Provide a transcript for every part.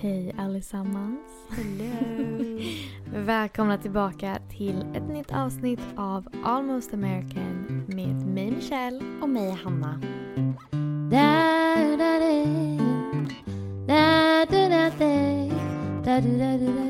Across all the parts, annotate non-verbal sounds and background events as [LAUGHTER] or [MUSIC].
Hej allesammans. Hello. [LAUGHS] Välkomna tillbaka till ett nytt avsnitt av Almost American med mig Michelle. Och mig Hanna. Hörru du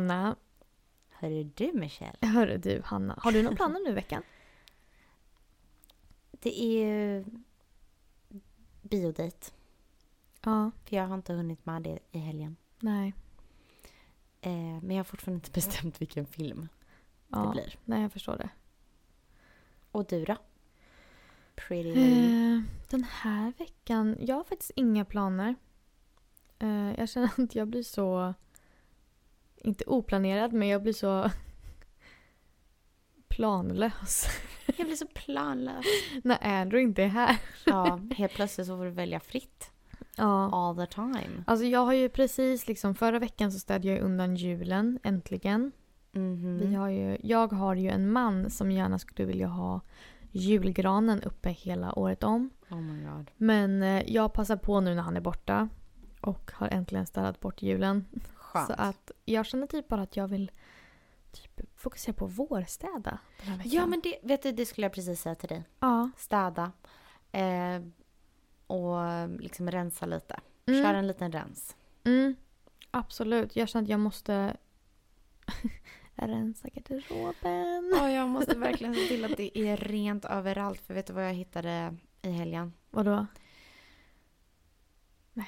Hanna. Hörru du Michelle. Hörru du Hanna. Har du några planer nu i veckan? Det är ju biodejt. Ja, För jag har inte hunnit med det i helgen. nej. Eh, men jag har fortfarande inte bestämt vilken film det Ja, blir. nej jag förstår det. Och du då? Pretty. Eh, den här veckan, jag har faktiskt inga planer. Eh, jag känner att jag blir så, inte oplanerad, men jag blir så [LAUGHS] planlös Jag blir så planlös. när Andrew inte är här. Ja, helt plötsligt så får du välja fritt. Ja. All the time. Alltså jag har ju precis liksom, förra veckan så städade jag undan julen, äntligen. Mhm. Vi har ju, jag har ju en man som gärna skulle vilja ha julgranen uppe hela året om. Oh my god. Men eh, jag passar på nu när han är borta och har äntligen städat bort julen. Skönt. Så att jag känner typ bara att jag vill typ fokusera på vårstäda den här veckan. Ja men det, vet du, det skulle jag precis säga till dig. Ja. Städa. Eh, och liksom rensa lite. Mm. Kör en liten rens. Mm, absolut. Jag känner att jag måste [LAUGHS] rensa garderoben. Ja, jag måste verkligen se till att det är rent överallt. För vet du vad jag hittade i helgen? Vadå?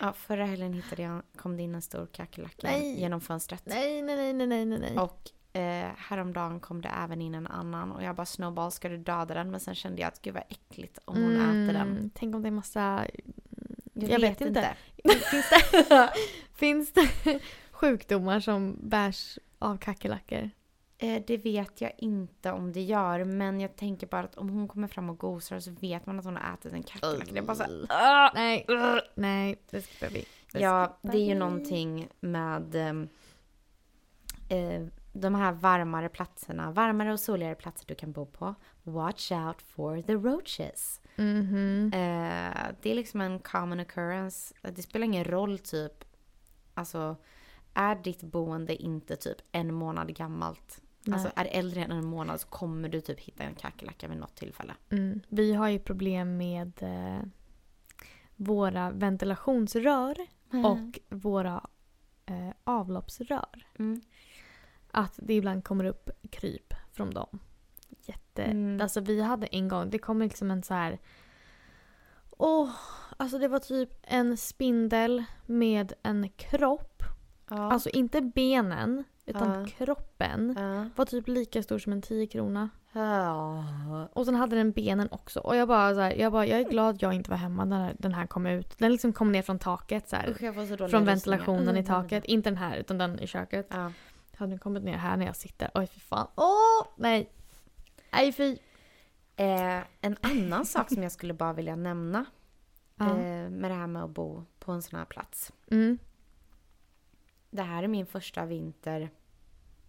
Ja, förra helgen hittade jag, kom det in en stor kackerlacka genom fönstret. Nej, nej, nej, nej, nej, nej. Och eh, häromdagen kom det även in en annan och jag bara snowball, ska du döda den? Men sen kände jag att gud vad äckligt om hon äter den. Mm, Tänk om det är massa... Jag, Jag vet inte. Finns det, [LAUGHS] finns det [LAUGHS] sjukdomar som bärs av kackerlackor? Eh, det vet jag inte om det gör, men jag tänker bara att om hon kommer fram och gosar så vet man att hon har ätit en kackerlacka. Det är bara så här, "Ah!" Nej, nej, det skippar vi. Det Ja, det är ju någonting med ehm, eh, de här varmare platserna, varmare och soligare platser du kan bo på. Watch out for the roaches. Mhm. Eh, det är liksom en common occurrence. Det spelar ingen roll typ, alltså är ditt boende inte typ en månad gammalt, Nej. alltså är det äldre än en månad så kommer du typ hitta en kackerlacka vid något tillfälle. Mm. Vi har ju problem med eh, våra ventilationsrör och våra eh, avloppsrör. Mm. Att det ibland kommer upp kryp från dem. Jätte... Mm. Alltså vi hade en gång, det kom liksom en så här... Åh, alltså det var typ en spindel med en kropp. Ja. Alltså inte benen, utan kroppen. Var typ lika stor som en 10 krona. Ja. Och sen hade den benen också. Och jag bara, så här, jag bara, jag är glad jag inte var hemma när den här kom ut. Den liksom kom ner från taket så här. Usch, så Från ventilationen i Mm. taket. Inte den här, utan den i köket. Ja. Hade den kommit ner här när jag sitter. Oj fy fan. Åh, nej. Nej fy. Eh, en annan sak som jag skulle bara vilja nämna eh, med det här med att bo på en sån här plats. Mm. Det här är min första vinter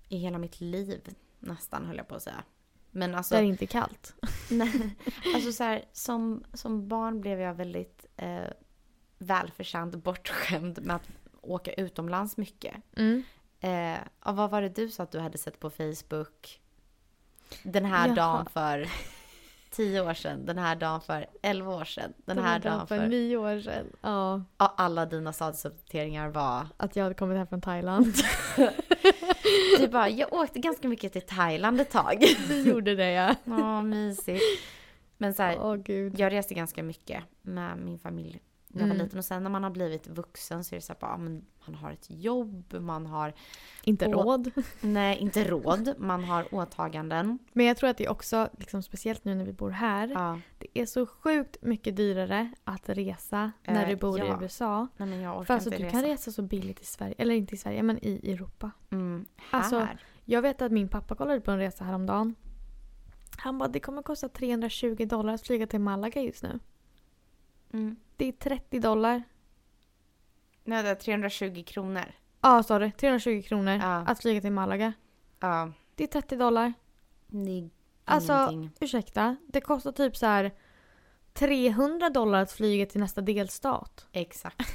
i hela mitt liv nästan höll jag på att säga. Men alltså, Det är inte kallt. [LAUGHS] nej, alltså så här, som, som barn blev jag väldigt eh, välförtjänt bortskämd med att åka utomlands mycket. Mm. Eh, och vad var det du sa att du hade sett på Facebook den här Jaha. dagen för tio år sedan, den här dagen för elva år sedan, den här dagen för... nio år sedan. Ja. Ja, alla dina statusuppdateringar var... Att jag hade kommit hem från Thailand. [LAUGHS] Du bara, jag åkte ganska mycket till Thailand ett tag. Du gjorde det ja. Åh, mysigt. Men så här, gud. jag reste ganska mycket med min familj när jag var Mm. liten. Och sen när man har blivit vuxen så är det så här, bara, ja, men man har ett jobb, man har, Inte råd. [LAUGHS] nej inte råd, man har åtaganden. Men jag tror att det är också, liksom, speciellt nu när vi bor här, Ja, det är så sjukt mycket dyrare att resa när Eh, du bor i ja. USA. nej men jag orkar För alltså inte du resa. kan resa så billigt i Sverige, eller inte i Sverige, men i Europa. Mm, här. Alltså, Jag vet att min pappa kollade på en resa häromdagen. Han bara, det kommer kosta 320 dollar att flyga till Malaga just nu. Mm. Det är 30 dollar. Nej, det är 320 kronor. Ja, ah, sorry. 320 kronor Ja. att flyga till Malaga. Ja. Det är 30 dollar. Det är Alltså, ingenting. ursäkta. Det kostar typ så här 300 dollar att flyga till nästa delstat. Exakt.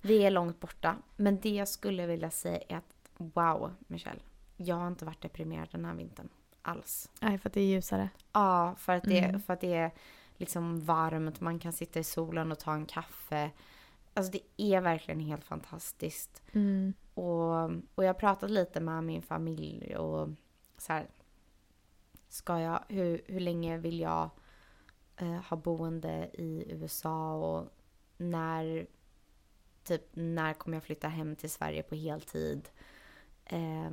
Vi är långt borta. Men det jag skulle vilja säga är att wow, Michelle. Jag har inte varit deprimerad den här vintern. Alls. Nej, för att det är ljusare. Ja, för att det, Mm. för att det är liksom varmt. Man kan sitta i solen och ta en kaffe. Alltså det är verkligen helt fantastiskt. Mm. Och, och jag har pratat lite med min familj och så här. Ska jag, hur, hur länge vill jag eh, ha boende i USA och när, typ när kommer jag flytta hem till Sverige på heltid? Eh,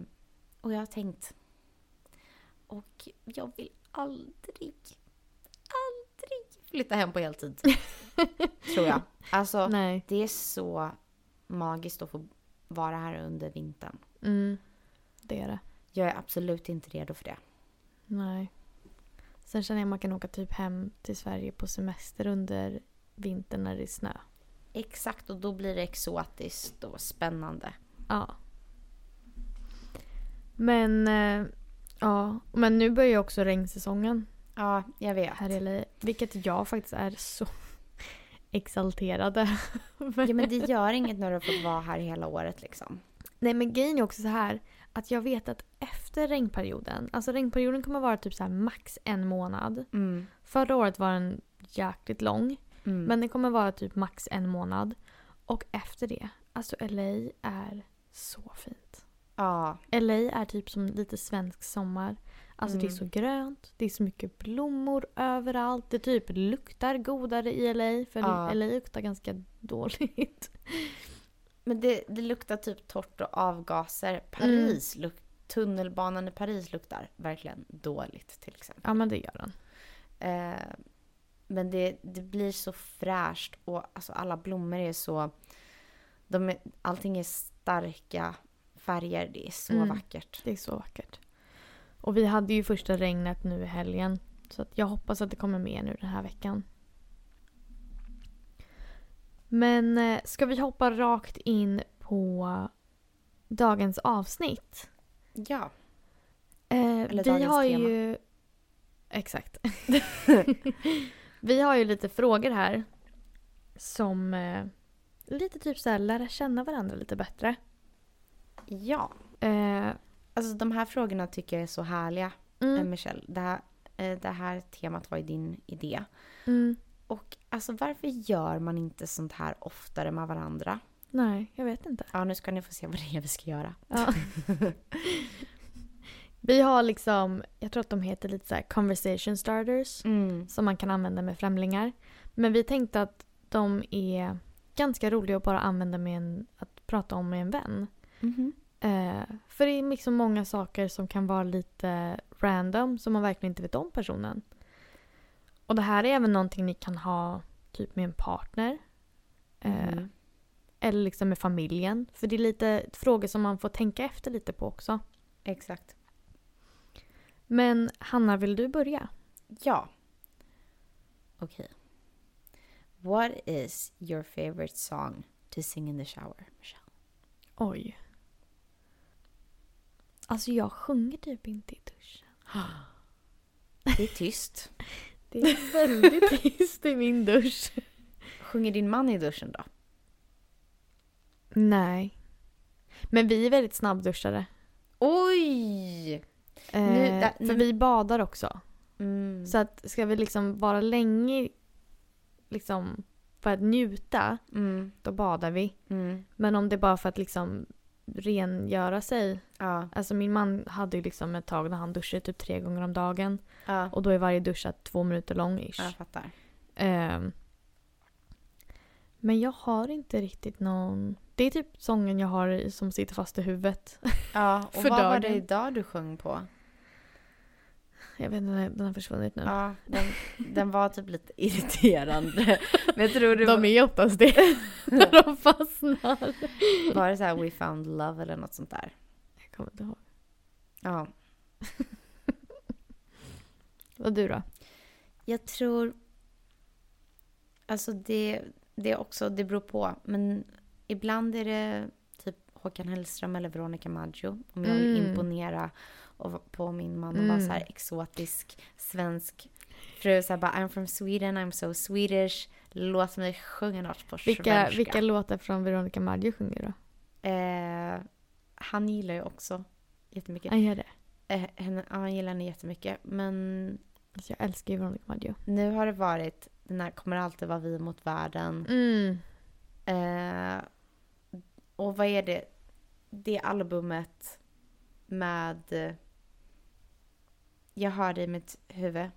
och jag har tänkt. Och jag vill aldrig, aldrig flytta hem på heltid. [LAUGHS] tror jag. Alltså, Nej. det är så magiskt att få vara här under vintern. Mm. Det är det. Jag är absolut inte redo för det. Nej. Sen känner jag att man kan åka typ hem till Sverige på semester under vintern när det är snö. Exakt, och då blir det exotiskt och spännande. Ja. Men, eh, ja. Men nu börjar ju också regnsäsongen Ja, jag vet. här i LA. Vilket jag faktiskt är så [LAUGHS] exalterad Ja, men det gör inget när du har fått vara här hela året liksom. Nej men grejen är också så här att jag vet att efter regnperioden, alltså regnperioden kommer vara typ så här max en månad. Mm. Förra året var den jäkligt lång. Mm. Men den kommer vara typ max en månad. Och efter det, alltså LA är så fint. ja, LA är typ som lite svensk sommar. Alltså det är Mm. så grönt, det är så mycket blommor överallt. Det typ luktar godare i LA för Ja. LA luktar ganska dåligt. [LAUGHS] men det, det luktar typ torrt och avgaser. Paris, luk, tunnelbanan i Paris luktar verkligen dåligt till exempel. Ja men det gör den. Eh, men det, det blir så fräscht och alltså alla blommor är så... De är, allting är starka färger. Det är så Mm. vackert. Det är så vackert. Och vi hade ju första regnet nu i helgen. Så att jag hoppas att det kommer mer nu den här veckan. Men eh, ska vi hoppa rakt in på dagens avsnitt? Ja. Eh, Eller vi dagens har tema. ju... Exakt. [LAUGHS] vi har ju lite frågor här. Som eh, lite typ så här lära känna varandra lite bättre. Ja. Eh, Alltså de här frågorna tycker jag är så härliga, eh, mm, Michelle. Det här, eh, det här temat var ju din idé. mm, Och alltså varför gör man inte sånt här oftare med varandra? nej, jag vet inte. Ja, nu ska ni få se vad det är vi ska göra. Ja. [LAUGHS] Vi har liksom, jag tror att de heter lite så conversation starters. Mm. Som man kan använda med främlingar. Men vi tänkte att de är ganska roliga att bara använda med en, att prata om med en vän. Mhm. Eh, för det är liksom många saker som kan vara lite random som man verkligen inte vet om personen. Och det här är även någonting ni kan ha typ med en partner. Eh, Mhm. Eller liksom med familjen. För det är lite frågor som man får tänka efter lite på också. Exakt. Men Hanna, vill du börja? Ja. Okej. What is your favorite song to sing in the shower, Michelle? Oj. Alltså jag sjunger typ inte i duschen. [GASPS] Det är tyst. [LAUGHS] Det är väldigt tyst i min dusch. Sjunger din man i duschen då? Nej. Men vi är väldigt snabbduschade. Oj! Eh, Nu- där- för nu- vi badar också. Mm. Så att ska vi liksom vara länge liksom för att njuta, Mm. då badar vi. Mm. Men om det är bara för att liksom rengöra sig. Ja. Alltså min man hade ju liksom ett tag när han duschade typ tre gånger om dagen. Ja. Och då är varje dusch två minuter lång ish. Jag fattar. Ehm, men jag har inte riktigt någon... Det är typ sången jag har som sitter fast i huvudet. Ja, [LAUGHS] och vad var det dagen. idag du sjöng på? Jag vet inte, den har försvunnit nu. Ja, den, den var typ lite irriterande. Men jag tror det De var, är oftast det. [LAUGHS] när de fastnar. var det så här We found love eller något sånt där. Jag kommer inte ihåg. Ja. [LAUGHS] Och du då? Jag tror... Alltså det, det är också, det beror på. Men ibland är det typ Håkan Hellström eller Veronica Maggio. Om jag vill Mm. imponera och, på min man och Mm. så här exotisk svensk fru. Så här bara I'm from Sweden, I'm so Swedish. Låt mig sjunga något på Vilka, svenska. vilka låtar från Veronica Maggio sjunger då? Eh, han gillar ju också jättemycket. Han gör det. Eh, henne, ja, han gillar henne jättemycket. Men Alltså jag älskar ju Veronica Maggio. nu har det varit den här Kommer alltid vara vi mot världen. Mm. Eh, och vad är det? Det albumet med... Jag hör det i mitt huvud.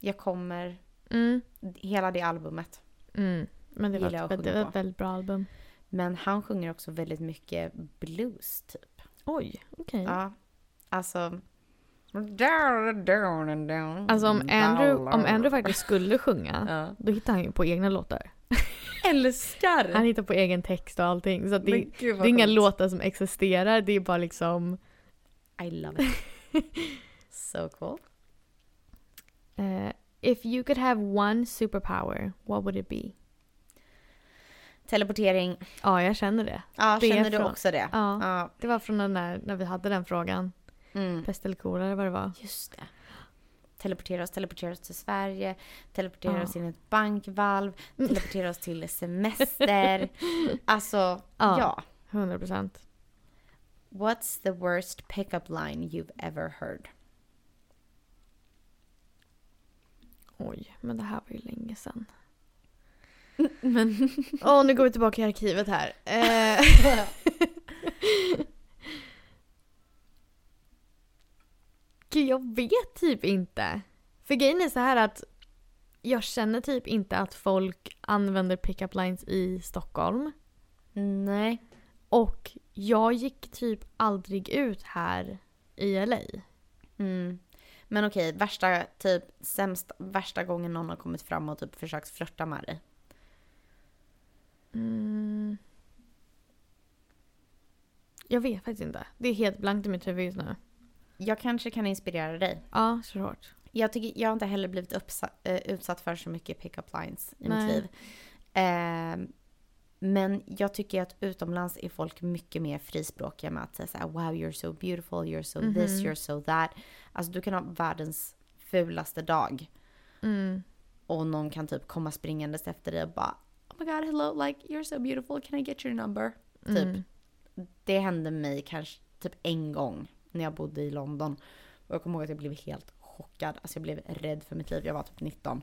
Jag kommer... Mm. Hela det albumet. Mm. Men det var, ett, det var ett väldigt bra album. Men han sjunger också väldigt mycket blues typ. Oj, okej. Ja. Alltså... Alltså om Andrew, om Andrew faktiskt skulle sjunga, [LAUGHS] Ja. då hittar han ju på egna låtar. [LAUGHS] Älskar! Han hittar på egen text och allting. Så det, det är inga låtar som existerar, det är bara liksom... I love it. [LAUGHS] so cool. eh, if you could have one superpower, what would it be? Teleportering. Ja, jag känner det. Ja, Det känner du från- också det? Ja. Ja. Det var från den där, när vi hade den frågan. Mm. Pest eller kolera eller vad det var. Just det. Teleportera oss, teleportera oss till Sverige, teleportera Ja. oss in i ett bankvalv, Mm. teleportera oss till semester. [LAUGHS] alltså, Ja. ja. 100 procent. What's the worst pickup line you've ever heard? Oj, men det här var ju länge sedan. [LAUGHS] Men... Åh, nu går vi tillbaka i arkivet här. Eh, [LAUGHS] Gud, jag vet typ inte. För grejen är så här att jag känner typ inte att folk använder pickup lines i Stockholm. Nej. Och jag gick typ aldrig ut här i LA. Mm. Men okej, värsta, typ, sämst, värsta gången någon har kommit fram och typ försökt flörta med dig. Mm. Jag vet faktiskt inte. Det är helt blankt i mitt huvud just nu. Jag kanske kan inspirera dig. Ja, så hårt. Jag, tycker, jag har inte heller blivit uppsa- eh, utsatt för så mycket pickup lines i Nej. mitt liv. Ehm, men jag tycker att utomlands är folk mycket mer frispråkiga med att säga så här, wow you're so beautiful, you're so this, Mhm. you're so that. Alltså du kan ha världens fulaste dag Mm. och någon kan typ komma springandes efter dig och bara oh my god hello like you're so beautiful can I get your number? Typ. Mm. Det hände mig kanske typ en gång när jag bodde i London. Och jag kommer ihåg att jag blev helt chockad. Alltså jag blev rädd för mitt liv. Jag var typ 19.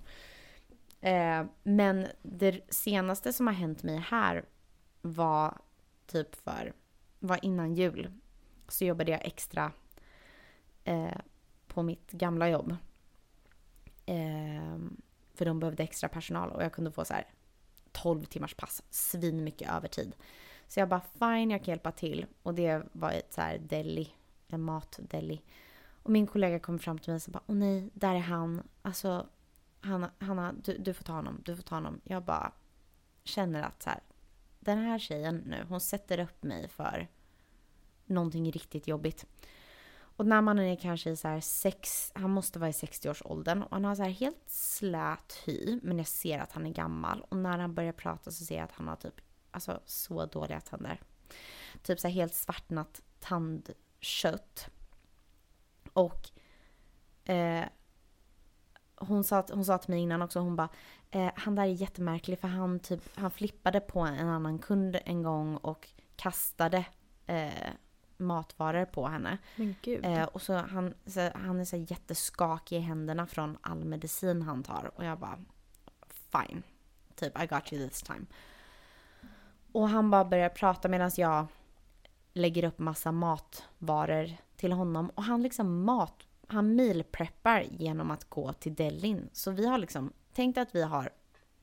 Eh, men det senaste som har hänt mig här var typ för, var innan jul. Så jobbade jag extra eh, på mitt gamla jobb. Eh, för de behövde extra personal och jag kunde få så här 12 timmars pass, svin mycket övertid. Så jag bara fine, jag kan hjälpa till. Och det var ett så här deli, en matdeli. Och min kollega kom fram till mig och sa bara, åh nej, där är han. Alltså, Hanna, Hanna du, du får ta honom, du får ta honom. Jag bara känner att så här, den här tjejen nu, hon sätter upp mig för någonting riktigt jobbigt. Och när man är kanske i så här sex, han måste vara i 60-årsåldern och han har så här helt slät hy, men jag ser att han är gammal. Och när han börjar prata så ser jag att han har typ, alltså så dåliga tänder. Typ så här helt svartnat tandkött. Och eh, hon, sa, hon sa till mig innan också, hon bara, eh, han där är jättemärklig för han, typ, han flippade på en annan kund en gång och kastade eh, matvaror på henne. Men gud. Eh, och så han, så, han är så jätteskakig i händerna från all medicin han tar. Och jag bara, fine. Typ, I got you this time. Och han bara börjar prata medan jag lägger upp massa matvaror till honom. Och han liksom mat, han mealpreppar genom att gå till delin. Så vi har liksom, tänkt att vi har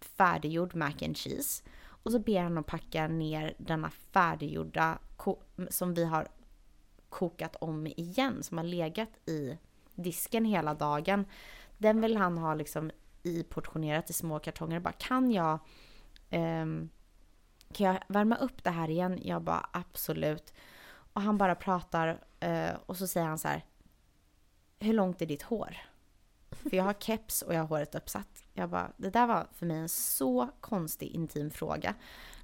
färdiggjord mac and cheese. Och så ber han att packa ner denna färdiggjorda som vi har kokat om igen, som har legat i disken hela dagen. Den vill han ha liksom i portionerat i små kartonger. Bara, kan jag, eh, kan jag värma upp det här igen? Jag bara absolut. Och han bara pratar eh, och så säger han så här. Hur långt är ditt hår? För jag har keps och jag har håret uppsatt. Jag bara, det där var för mig en så konstig intim fråga.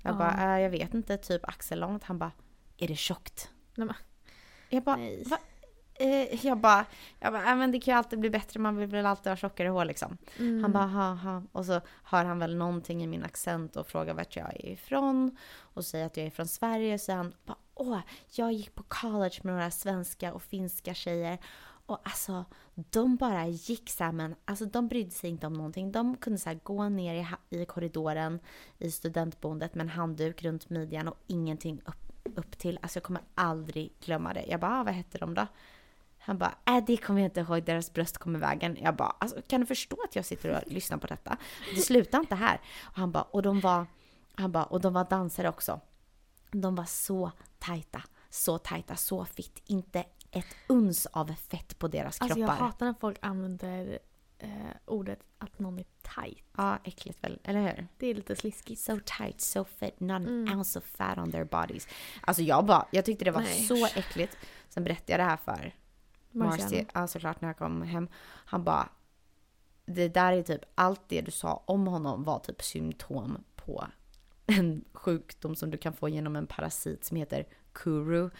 Jag Ja. bara, äh, jag vet inte, typ axellångt. Han bara, är det tjockt? Nej, Jag bara, nej. va? Eh, jag bara, jag bara, äh, men det kan ju alltid bli bättre, man vill väl alltid ha tjockare hår liksom. Mm. Han bara, ha ha. Och så hör han väl någonting i min accent och frågar vart jag är ifrån. Och säger att jag är från Sverige. Så han bara, åh, jag gick på college med några svenska och finska tjejer. Och alltså, de bara gick så här, men alltså de brydde sig inte om någonting. De kunde så här gå ner i, i korridoren i studentboendet med en handduk runt midjan och ingenting upp, upp till. Alltså jag kommer aldrig glömma det. Jag bara, ah, vad hette de då? Han bara, äh, det kommer jag inte ihåg, deras bröst kom i vägen. Jag bara, alltså, kan du förstå att jag sitter och lyssnar på detta? Det slutar inte här. Och han bara, och de var, han bara, och de var dansare också. De var så tajta, så tajta, så fitt. Inte ett uns av fett på deras Alltså jag kroppar. hatar när folk använder eh, ordet att någon är tight. Ja, äckligt väl, eller hur? Det är lite sliskigt. So tight, so fit, not an Mm. ounce of fat on their bodies. Alltså jag bara, jag tyckte det var Nej, så äckligt. Sen berättade jag det här för Marcy, ja såklart när jag kom hem. Han bara, det där är typ, allt det du sa om honom var typ symptom på en sjukdom som du kan få genom en parasit som heter kuru.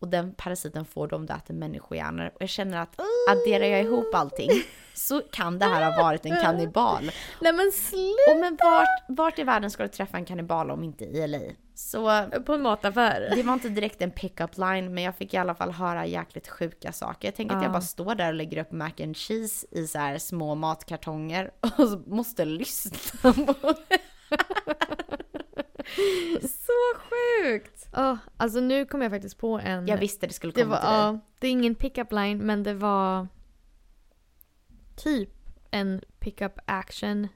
Och den parasiten får du om du äter människohjärnor. Och jag känner att adderar jag ihop allting så kan det här ha varit en kannibal. Nej men sluta! Och men vart, vart i världen ska du träffa en kannibal om inte i LA? Så På en mataffär. det var inte direkt en pick-up line men jag fick i alla fall höra jäkligt sjuka saker. Jag tänker att jag Ja. bara står där och lägger upp mac and cheese i så här små matkartonger och så måste lyssna på. [LAUGHS] [LAUGHS] Så sjukt! Ja, alltså nu kom jag faktiskt på en... Jag visste det skulle det komma var, till dig. ja, det är ingen pick-up line men det var typ en pick-up action.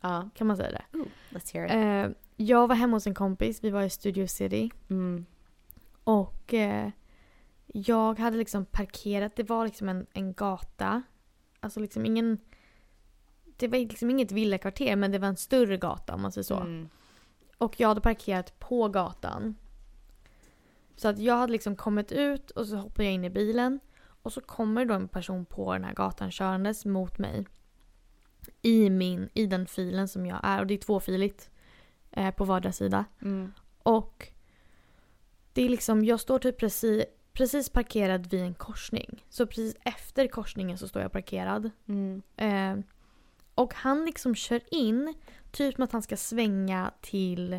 Ja. Kan man säga det? Let's hear it. Eh, jag var hemma hos en kompis, vi var i Studio City. Mm. Och eh, jag hade liksom parkerat, det var liksom en, en gata. Alltså liksom ingen... Det var liksom inget villakvarter men det var en större gata om man säger så. Mm. Och jag hade parkerat på gatan. Så att jag hade liksom kommit ut och så hoppade jag in i bilen. Och så kommer då en person på den här gatan körandes mot mig. I, min, i den filen som jag är. Och det är tvåfiligt. Eh, på vardera sida. Mm. Och det är liksom, jag står typ precis, precis parkerad vid en korsning. Så precis efter korsningen så står jag parkerad. Mm. Eh, och han liksom kör in, typ som att han ska svänga till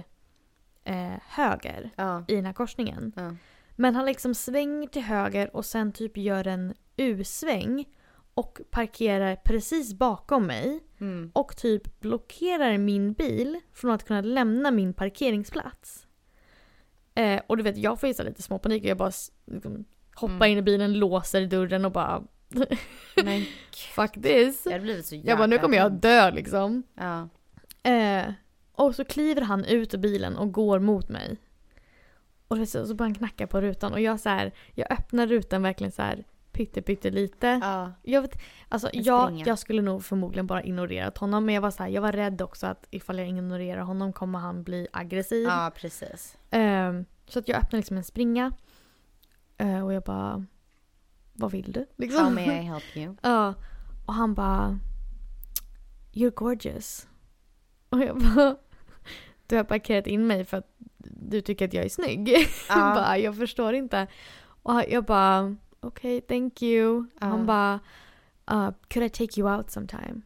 eh, höger Ja. i den här korsningen. Ja. Men han liksom svänger till höger och sen typ gör en U-sväng och parkerar precis bakom mig Mm. och typ blockerar min bil från att kunna lämna min parkeringsplats. Eh, och du vet, jag får ju lite småpanik och jag bara liksom, hoppar Mm. in i bilen, låser dörren och bara Men this. jag hade blivit så Jag bara nu kommer jag dö liksom. Ja. Eh, och så kliver han ut ur bilen och går mot mig. Och så så börjar han knacka på rutan och jag så här, jag öppnar rutan verkligen så här pytte lite. Ja. Jag, vet, alltså, jag, jag skulle nog förmodligen bara ignorerat honom men jag var så här, jag var rädd också att ifall jag ignorerar honom kommer han bli aggressiv. ja, precis. Ehm, så att jag öppnar liksom en springa. Eh, och jag bara, vad vill du? Liksom. How may I help you? [LAUGHS] Ja. Och han bara You're gorgeous. Och jag bara [LAUGHS] Du har parkerat in mig för att du tycker att jag är snygg. [LAUGHS] Ja. Jag bara, jag förstår inte. Och jag bara okej, thank you. Ja. Han bara uh, could I take you out sometime?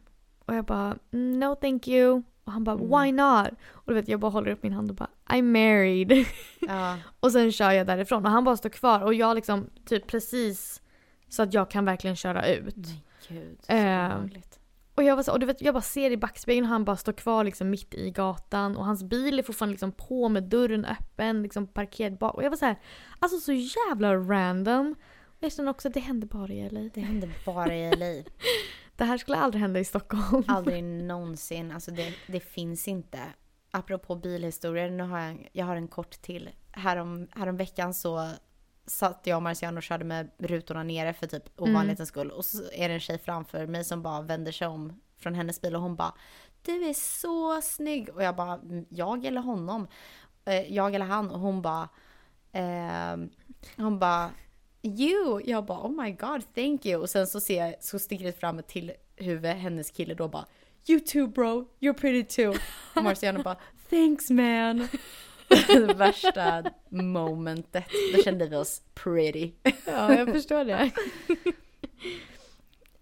Och jag bara "Mm, no thank you. Och han bara Mm. why not? Och du vet jag bara håller upp min hand och bara I'm married. Ja. Och sen kör jag därifrån och han bara står kvar och jag liksom typ precis så att jag kan verkligen köra ut. Men gud, så obehagligt. Och jag, var så, och du vet, jag bara ser i backspegeln och han bara står kvar liksom mitt i gatan och hans bil är fortfarande liksom på med dörren öppen, liksom parkerad bak. Och jag var så här, alltså så jävla random. Och jag känner också att det händer bara i LA. Det händer bara i LA. [LAUGHS] Det här skulle aldrig hända i Stockholm. Aldrig någonsin. Alltså det, det finns inte. Apropå bilhistorier, nu har jag, jag har en kort till. Härom, härom veckan så satt jag och Marciano och körde med rutorna nere för typ ovanlighetens skull. Och så är det en tjej framför mig som bara vänder sig om från hennes bil och hon bara Du är så snygg! Och jag bara "Mm, Jag eller honom? Eh, jag eller han? Och hon bara ehm, Hon bara you. Jag bara oh my god thank you. Och sen så ser jag, så sticker det fram ett till huvud, hennes kille då bara You too bro, you're pretty too. Och Marciano bara thanks man. [LAUGHS] värsta momentet. Då kände vi oss pretty. Ja, jag förstår det.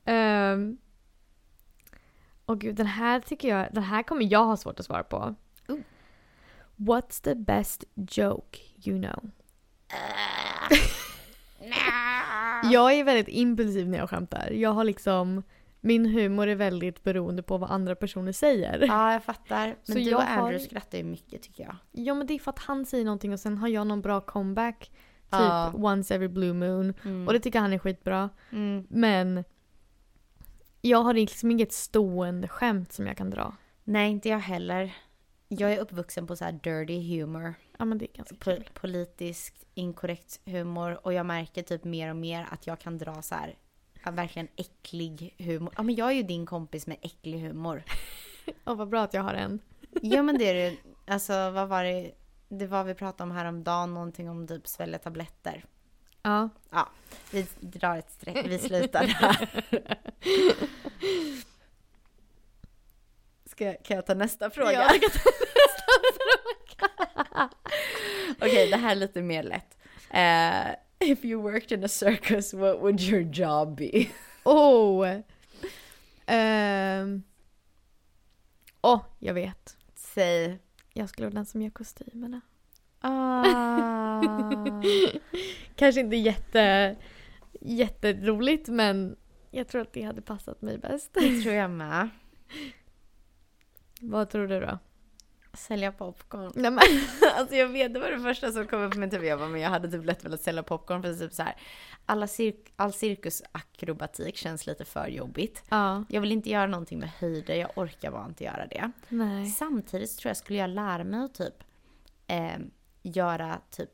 [LAUGHS] um, och gud, den här tycker jag, den här kommer jag ha svårt att svara på. Oh. What's the best joke you know? [LAUGHS] Jag är väldigt impulsiv när jag skämtar. Jag har liksom, min humor är väldigt beroende på vad andra personer säger. Ja, jag fattar. Men Så du jag och har- Andrew skrattar ju mycket tycker jag. Ja men det är för att han säger någonting och sen har jag någon bra comeback. Typ Ja. once every blue moon. Mm. Och det tycker han är skitbra. Mm. Men jag har liksom inget stående skämt som jag kan dra. Nej, inte jag heller. Jag är uppvuxen på så här dirty humor. Ja men det är ganska Po- politiskt inkorrekt humor. Och jag märker typ mer och mer att jag kan dra så här ja, verkligen äcklig humor. Ja men jag är ju din kompis med äcklig humor. [LAUGHS] Åh vad bra att jag har en. [LAUGHS] Ja men det är det. Alltså vad var det? Det var vi pratade om häromdagen, någonting om typ svälja tabletter. Ja. Vi drar ett streck, vi slutar där. [LAUGHS] Ska, jag- kan jag ta nästa fråga? Ja, du kan Okej, det här är lite mer lätt. Eh, if you worked in a circus, what would your job be? [LAUGHS] Oh! Ehm. Åh, jag vet. Säg. Jag skulle vara den som gör kostymerna. Ah. [LAUGHS] Kanske inte jätte, jätteroligt men jag tror att det hade passat mig bäst. Det tror jag med. Vad tror du då? Sälja popcorn. Nej, men, [LAUGHS] Alltså jag vet, det var det första som kom upp i min huvud. Jag bara, men jag hade typ lätt velat sälja popcorn för typ så här. Alla cirk, all cirkusakrobatik känns lite för jobbigt. ja, Jag vill inte göra någonting med höjder, jag orkar bara inte göra det. nej. Samtidigt tror jag skulle jag lära mig att typ eh, göra typ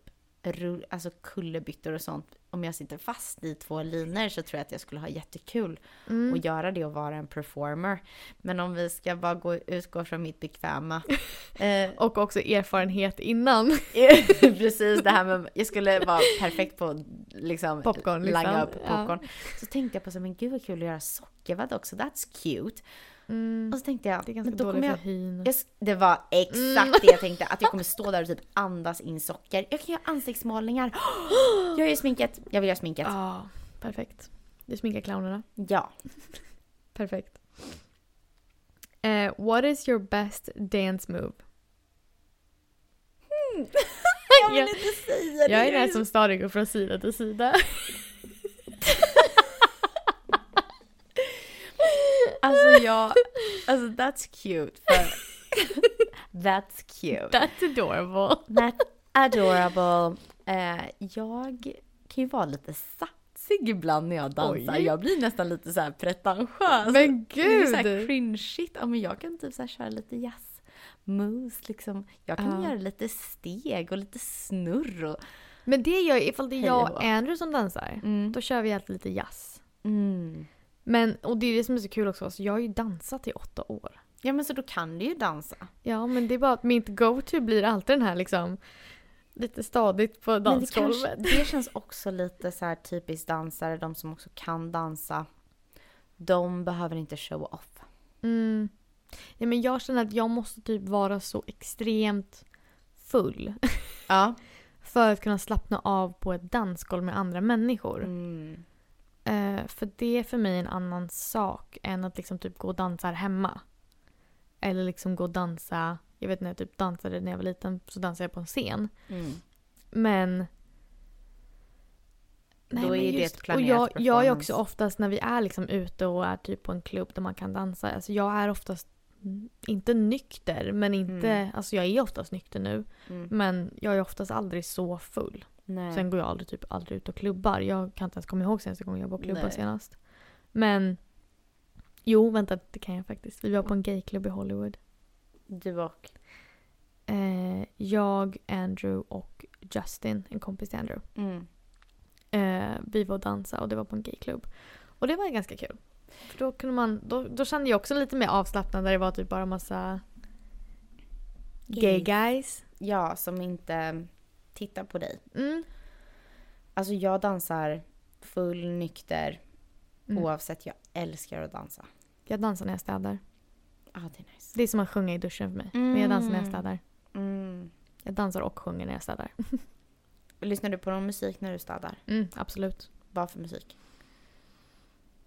alltså kullerbyttor och sånt. Om jag sitter fast i två linor så tror jag att jag skulle ha jättekul Mm. att göra det och vara en performer. Men om vi ska bara gå, utgå från mitt bekväma. [LAUGHS] Eh, Och också erfarenhet innan. [LAUGHS] precis det här med, jag skulle vara perfekt på liksom Popcorn, liksom. langa upp Ja. popcorn. Så tänkte jag på så men gud vad kul att göra sockervadd också, that's cute. Mm. Och så tänkte jag, Det är ganska dåligt kommer för jag hyn. Jag, det var exakt Mm. det jag tänkte, att jag kommer [LAUGHS] stå där och typ andas in socker. Jag kan göra ansiktsmålningar. [GASPS] Jag gör sminket, jag vill göra sminket. Ja, perfekt. Du sminkar clownerna. Ja. [LAUGHS] Perfekt. Eh, what is your best dance move? [LAUGHS] Jag vill Jag- inte säga det. Jag är den som stadigt går från sida till sida. Alltså jag, alltså that's cute. För, [LAUGHS] that's cute. That's adorable. That's adorable. Eh, jag kan ju vara lite satsig ibland när jag dansar. Oj. Jag blir nästan lite så här pretentiös. Men Det är så här gud! cringeigt. Ja, men jag kan typ så här köra lite jazz moves liksom. Jag kan Ja. göra lite steg och lite snurr och... Men det gör jag, ifall det är jag och Andrew som dansar, Mm. då kör vi alltid lite jazz. Mm. Men, och det är det som är så kul också, så jag har ju dansat i åtta år. Ja men så då kan du ju dansa. Ja, men det är bara att mitt go-to blir alltid den här liksom lite stadigt på Men det, dansgolvet. kanske, det känns också lite så här typiskt dansare, de som också kan dansa. De behöver inte show off. Mm. Ja, men jag känner att jag måste typ vara så extremt full Ja. [LAUGHS] för att kunna slappna av på ett dansgolv med andra människor. Mm. Eh, för det är för mig en annan sak än att liksom typ gå och dansa här hemma. Eller liksom gå och dansa, jag vet när jag typ dansade när jag var liten så dansade jag på en scen. Mm. Men... Då men är det just- ett planerat och jag, jag är performance. också oftast när vi är liksom ute och är typ på en klubb där man kan dansa. Alltså jag är oftast inte nykter men inte, Mm. alltså jag är oftast nykter nu. Mm. Men jag är oftast aldrig så full. Nej. Sen går jag aldrig, typ, aldrig ut och klubbar. Jag kan inte ens komma ihåg senaste gången jag var och klubbade Nej. senast. Men jo, vänta det kan jag faktiskt. Vi var på en gayklubb i Hollywood. Du och? Eh, jag, Andrew och Justin, en kompis till Andrew. Mm. Eh, vi var och dansade och det var på en gayklubb. Och det var ganska kul. För då, kunde man, då, då kände jag också lite mer avslappnad där det var typ bara massa gay Gays. guys. Ja, som inte tittar på dig. Mm. Alltså jag dansar full nykter Mm. oavsett. Jag älskar att dansa. Jag dansar när jag städar. Ja, det är nice. Det är som att sjunga i duschen för mig. Men jag dansar när jag Mm. städar. Mm. Jag dansar och sjunger när jag städar. [LAUGHS] Lyssnar du på någon musik när du städar? Mm, absolut. Vad för musik?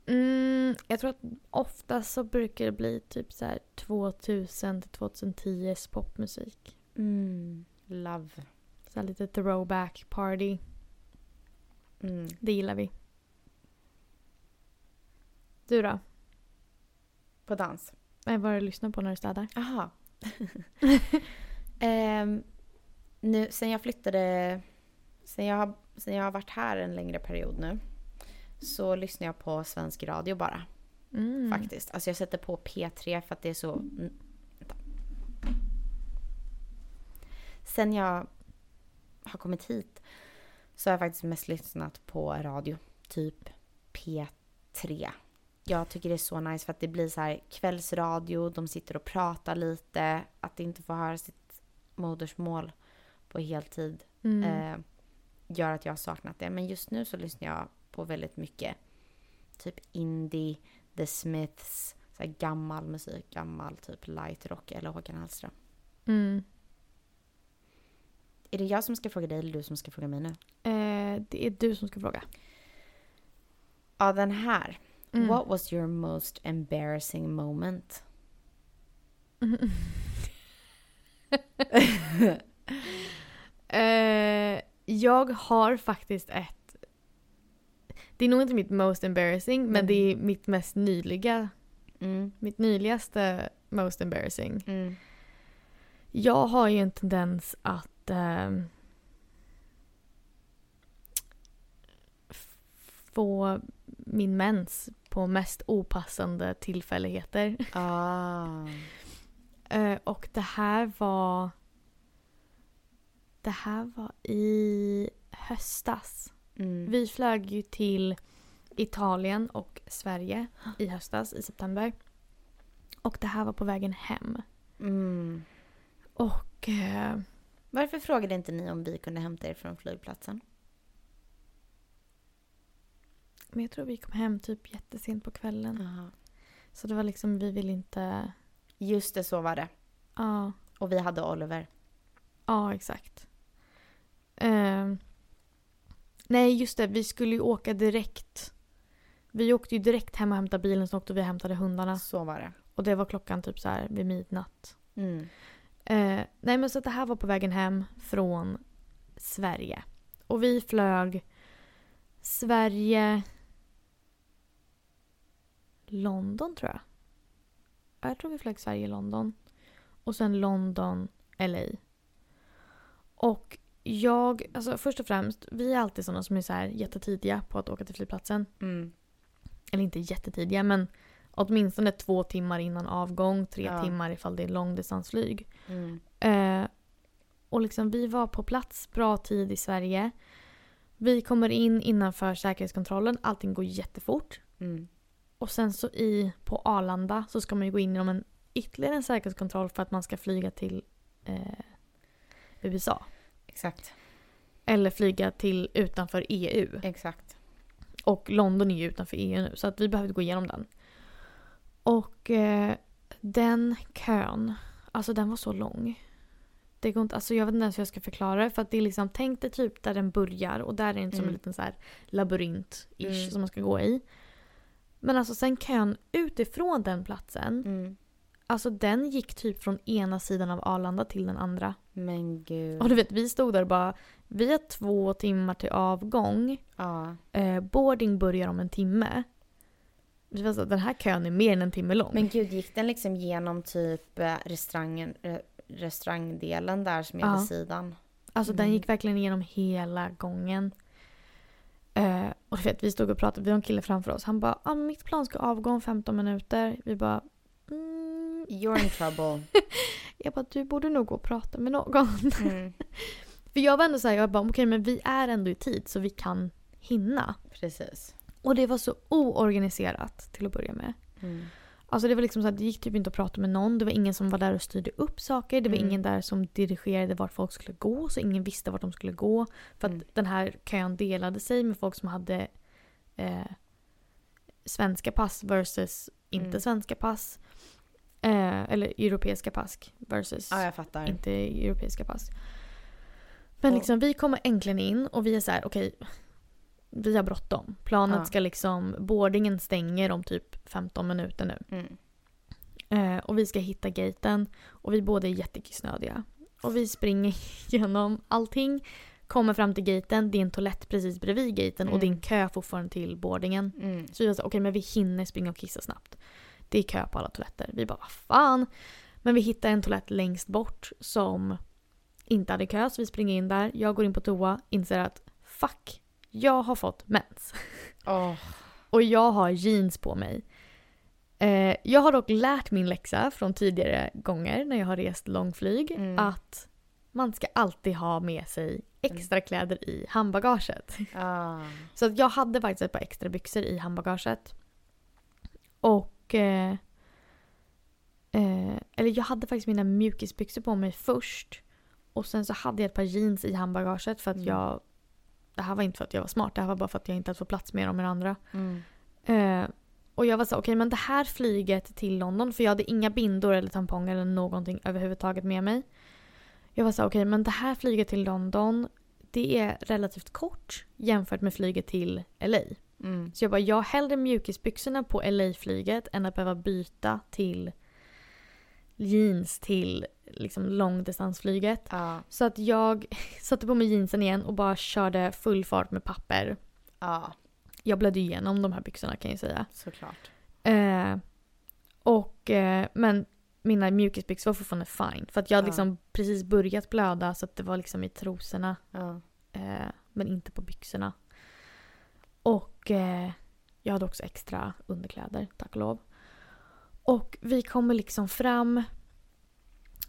Mm, jag tror att ofta så brukar det bli typ så här 2000 till 2010 popmusik. Mm. Love. Så lite throwback party. Mm. Det gillar vi. Du då? På dans? Vad är det du lyssnar på när du städar? Aha. [LAUGHS] [LAUGHS] Ehm, nu, sen jag flyttade, sen jag, har- sen jag har varit här en längre period nu, så lyssnar jag på svensk radio bara. Mm. Faktiskt. Alltså jag sätter på P3 för att det är så... mm, Vänta. Sen jag har kommit hit så har jag faktiskt mest lyssnat på radio. Typ P3. Jag tycker det är så nice för att det blir så här kvällsradio, de sitter och pratar lite, att inte få höra sitt modersmål på heltid Mm. eh, gör att jag har saknat det. Men just nu så lyssnar jag på väldigt mycket typ indie, The Smiths, så här gammal musik, gammal typ light rock eller Håkan Hellström. Mm. Är det jag som ska fråga dig eller du som ska fråga mig nu? Eh, det är du som ska fråga. Ja, den här. Mm. What was your most embarrassing moment? [LAUGHS] eh, jag har faktiskt ett... Det är nog inte mitt most embarrassing, men Mm. det är mitt mest nyliga, Mm. mitt nyligaste most embarrassing. Mm. Jag har ju en tendens att ehm, f- få min mens på mest opassande tillfälligheter. Ah. [LAUGHS] Eh, och det här var... Det här var i höstas. Mm. Vi flög ju till Italien och Sverige i höstas, i september. Och det här var på vägen hem. Mm. Och... Eh, Varför frågade inte ni om vi kunde hämta er från flygplatsen? men jag tror vi kom hem typ jättesent på kvällen. Aha. Så det var liksom, vi vill inte... Just det, så var det. Ja, Och vi hade Oliver. ja exakt. Ehm, nej, just det. Vi skulle ju åka direkt. Vi åkte ju direkt hem och hämtade bilen, så åkte vi och hämtade hundarna. Så var det. Och det var klockan typ så här vid midnatt. Mm. Eh, nej men så att det här var på vägen hem från Sverige. Och vi flög Sverige... London tror jag. Ja, Jag tror vi flög Sverige-London. Och sen London, LA. Och jag, alltså först och främst, vi är alltid sådana som är så här jättetidiga på att åka till flygplatsen. Mm. Eller inte jättetidiga men åtminstone två timmar innan avgång, tre Ja. timmar ifall det är långdistansflyg. Mm. Eh, och liksom vi var på plats bra tid i Sverige. Vi kommer in innanför säkerhetskontrollen, allting går jättefort. Mm. Och sen så i, på Arlanda så ska man ju gå in genom en ytterligare en säkerhetskontroll för att man ska flyga till eh, USA. Exakt. Eller flyga till utanför EU. Exakt. Och London är ju utanför EU nu så att vi behövde gå igenom den. Och eh, den kön, alltså den var så lång. Det går inte, alltså jag vet inte ens hur jag ska förklara det för att det är liksom, tänk dig typ där den börjar och där är det som Mm. en liten så här labyrint-ish Mm. som man ska gå i. Men alltså sen kön utifrån den platsen, Mm. alltså den gick typ från ena sidan av Arlanda till den andra. Men gud. Och du vet vi stod där och bara, vi har två timmar till avgång. Ja. Eh, boarding börjar om en timme. Vi var så, den här kön är mer än en timme lång. Men gud, gick den liksom genom typ eh, restaurangen, re, restaurangdelen där som är Ja. vid sidan? alltså den Mm. gick verkligen igenom hela gången. Eh, och du vet, vi stod och pratade, vi har en kille framför oss. Han bara, ah, mitt plan ska avgå om 15 minuter. Vi bara, mm. You're in trouble. [LAUGHS] Jag bara, du borde nog gå och prata med någon. Mm. [LAUGHS] För jag var ändå såhär, jag bara, okej men vi är ändå i tid så vi kan hinna. Precis. Och det var så oorganiserat till att börja med. Mm. Alltså det var liksom så att det gick typ inte att prata med någon. Det var ingen som var där och styrde upp saker. Det var Mm. ingen där som dirigerade vart folk skulle gå. Så ingen visste vart de skulle gå. För att Mm. den här kön delade sig med folk som hade eh, svenska pass versus inte Mm. svenska pass. Eh, eller europeiska pass versus Ja, inte europeiska pass. Men liksom vi kommer äntligen in och vi är så här: okej. Vi har bråttom. Planet Ja. ska liksom, boardingen stänger om typ 15 minuter nu. Mm. Eh, och vi ska hitta gaten och vi båda är jättekissnödiga. Och vi springer [LAUGHS] igenom allting. Kommer fram till gaten, det är en toalett precis bredvid gaten och det är en Mm. kö fortfarande till boardingen. Mm. Så vi var så okej men vi hinner springa och kissa snabbt. Det är kö på alla toaletter. Vi bara vad fan. Men vi hittar en toalett längst bort som inte hade kö så vi springer in där. Jag går in på toa, inser att fuck, jag har fått mens. [LAUGHS] Åh, Och jag har jeans på mig. Eh, jag har dock lärt min läxa från tidigare gånger när jag har rest långflyg Mm. att man ska alltid ha med sig extra kläder i handbagaget. [LAUGHS] ah. Så att jag hade faktiskt ett par extra byxor i handbagaget. Och... Eh, eh, eller jag hade faktiskt mina mjukisbyxor på mig först. Och sen så hade jag ett par jeans i handbagaget för att Mm. jag... Det här var inte för att jag var smart, det här var bara för att jag inte hade fått plats med dem med andra. Mm. Eh, och jag var så okej men det här flyget till London, för jag hade inga bindor eller tamponger eller någonting överhuvudtaget med mig. Jag var så okej men det här flyget till London, det är relativt kort jämfört med flyget till LA. Mm. Så jag bara, jag hellre mjukisbyxorna på LA-flyget än att behöva byta till jeans till liksom långdistansflyget. Ja, Så att jag [LAUGHS] satte på mig jeansen igen och bara körde full fart med papper. ja, Jag blödde igenom de här byxorna kan jag säga. såklart. Eh, och, eh, men mina mjukisbyxor var fortfarande fine. För att jag hade Ja. liksom precis börjat blöda så att det var liksom i trosorna. Ja. Eh, men inte på byxorna. Och eh, jag hade också extra underkläder, tack och lov. Och vi kommer liksom fram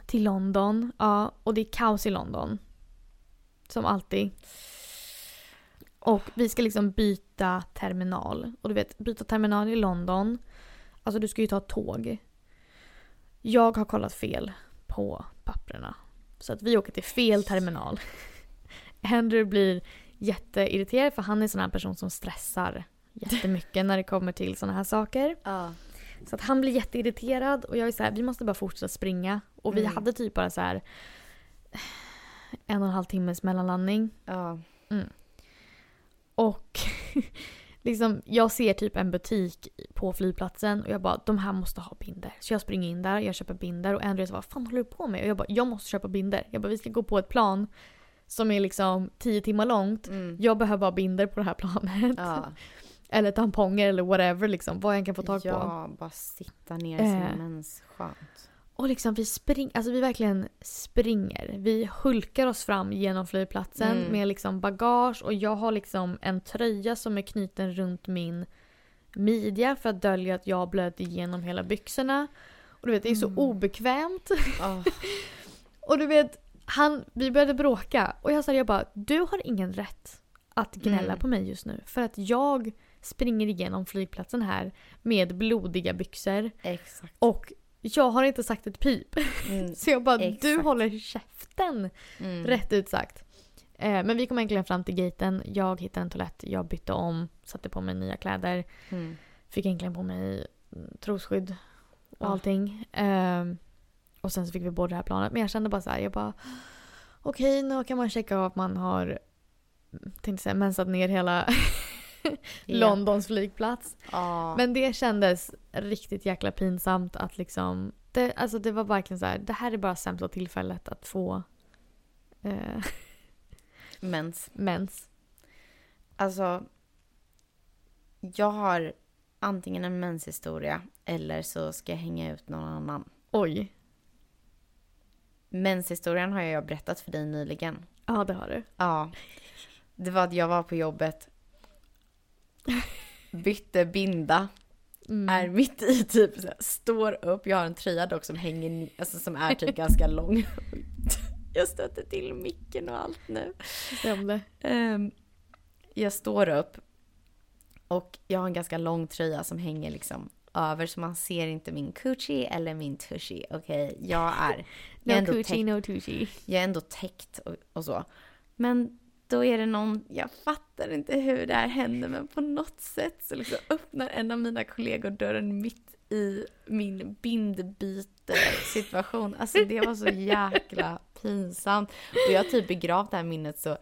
till London. Ja, och det är kaos i London. Som alltid. Och vi ska liksom byta terminal. Och du vet, byta terminal i London. Alltså du ska ju ta tåg. Jag har kollat fel på papperna. Så att vi åker till fel terminal. [LAUGHS] Andrew blir jätteirriterad för han är en sån här person som stressar jättemycket när det kommer till såna här saker. Ja. Så att han blir jätteirriterad och jag är så här, vi måste bara fortsätta springa. Och vi Mm. hade typ bara så här [SIGHS] en och en halv timmes mellanlandning. Ja. Och [LAUGHS] liksom, jag ser typ en butik på flygplatsen och jag bara de här måste ha binder. Så jag springer in där, jag köper binder och Andreas vad fan håller du på med? Och jag bara jag måste köpa binder. Jag bara vi ska gå på ett plan som är liksom 10 timmar långt. Mm. Jag behöver ha binder på det här planet. Ja. [LAUGHS] Eller tamponger eller whatever liksom. Vad jag kan få tag på. ja, bara sitta ner i Eh. sin mens. Skönt. Och liksom vi springer, alltså vi verkligen springer. Vi hulkar oss fram genom flygplatsen Mm. med liksom bagage och jag har liksom en tröja som är knuten runt min midja för att dölja att jag blöt igenom hela byxorna. Och du vet det är så Mm. obekvämt. Oh. [LAUGHS] Och du vet, han, vi började bråka och jag sa jag bara du har ingen rätt att gnälla Mm. på mig just nu. För att jag springer igenom flygplatsen här med blodiga byxor Exakt. och jag har inte sagt ett pip. Mm. [LAUGHS] Så jag bara, du Exakt. håller käften. Mm. Rätt ut sagt. Eh, men vi kom äntligen fram till gaten. Jag hittade en toalett, jag bytte om, satte på mig nya kläder. Mm. Fick äntligen på mig mm, trosskydd och allting. Eh, och sen så fick vi båda det här planet. Men jag kände bara så här, jag bara okej nu kan man checka av att man har mm, tänkte säga mensat ner hela. Londons flygplats. Ja. Men det kändes riktigt jäkla pinsamt att liksom... Det, alltså det var verkligen så här, det här är bara sämsta tillfället att få eh, [LAUGHS] Mens. mens. Alltså. Jag har antingen en menshistoria eller så ska jag hänga ut någon annan. Oj. Menshistorien har jag berättat för dig nyligen. Ja, det har du. Ja. Det var att jag var på jobbet. Bytte binda. Mm. Är mitt i typ så här, står upp. Jag har en tröja dock som hänger alltså som är typ ganska lång. [LAUGHS] Jag stöter till micken och allt nu. Ehm, jag står upp och jag har en ganska lång tröja som hänger liksom över så man ser inte min coochie eller min tushy. Okej, jag är... Jag är, No coochie, no tushy. jag är ändå täckt och, och så. Men då är det någon, jag fattar inte hur det här händer men på något sätt så liksom öppnar en av mina kollegor dörren mitt i min bindbyte-situation. Alltså det var så jäkla pinsamt. Och jag har typ begravt det här minnet så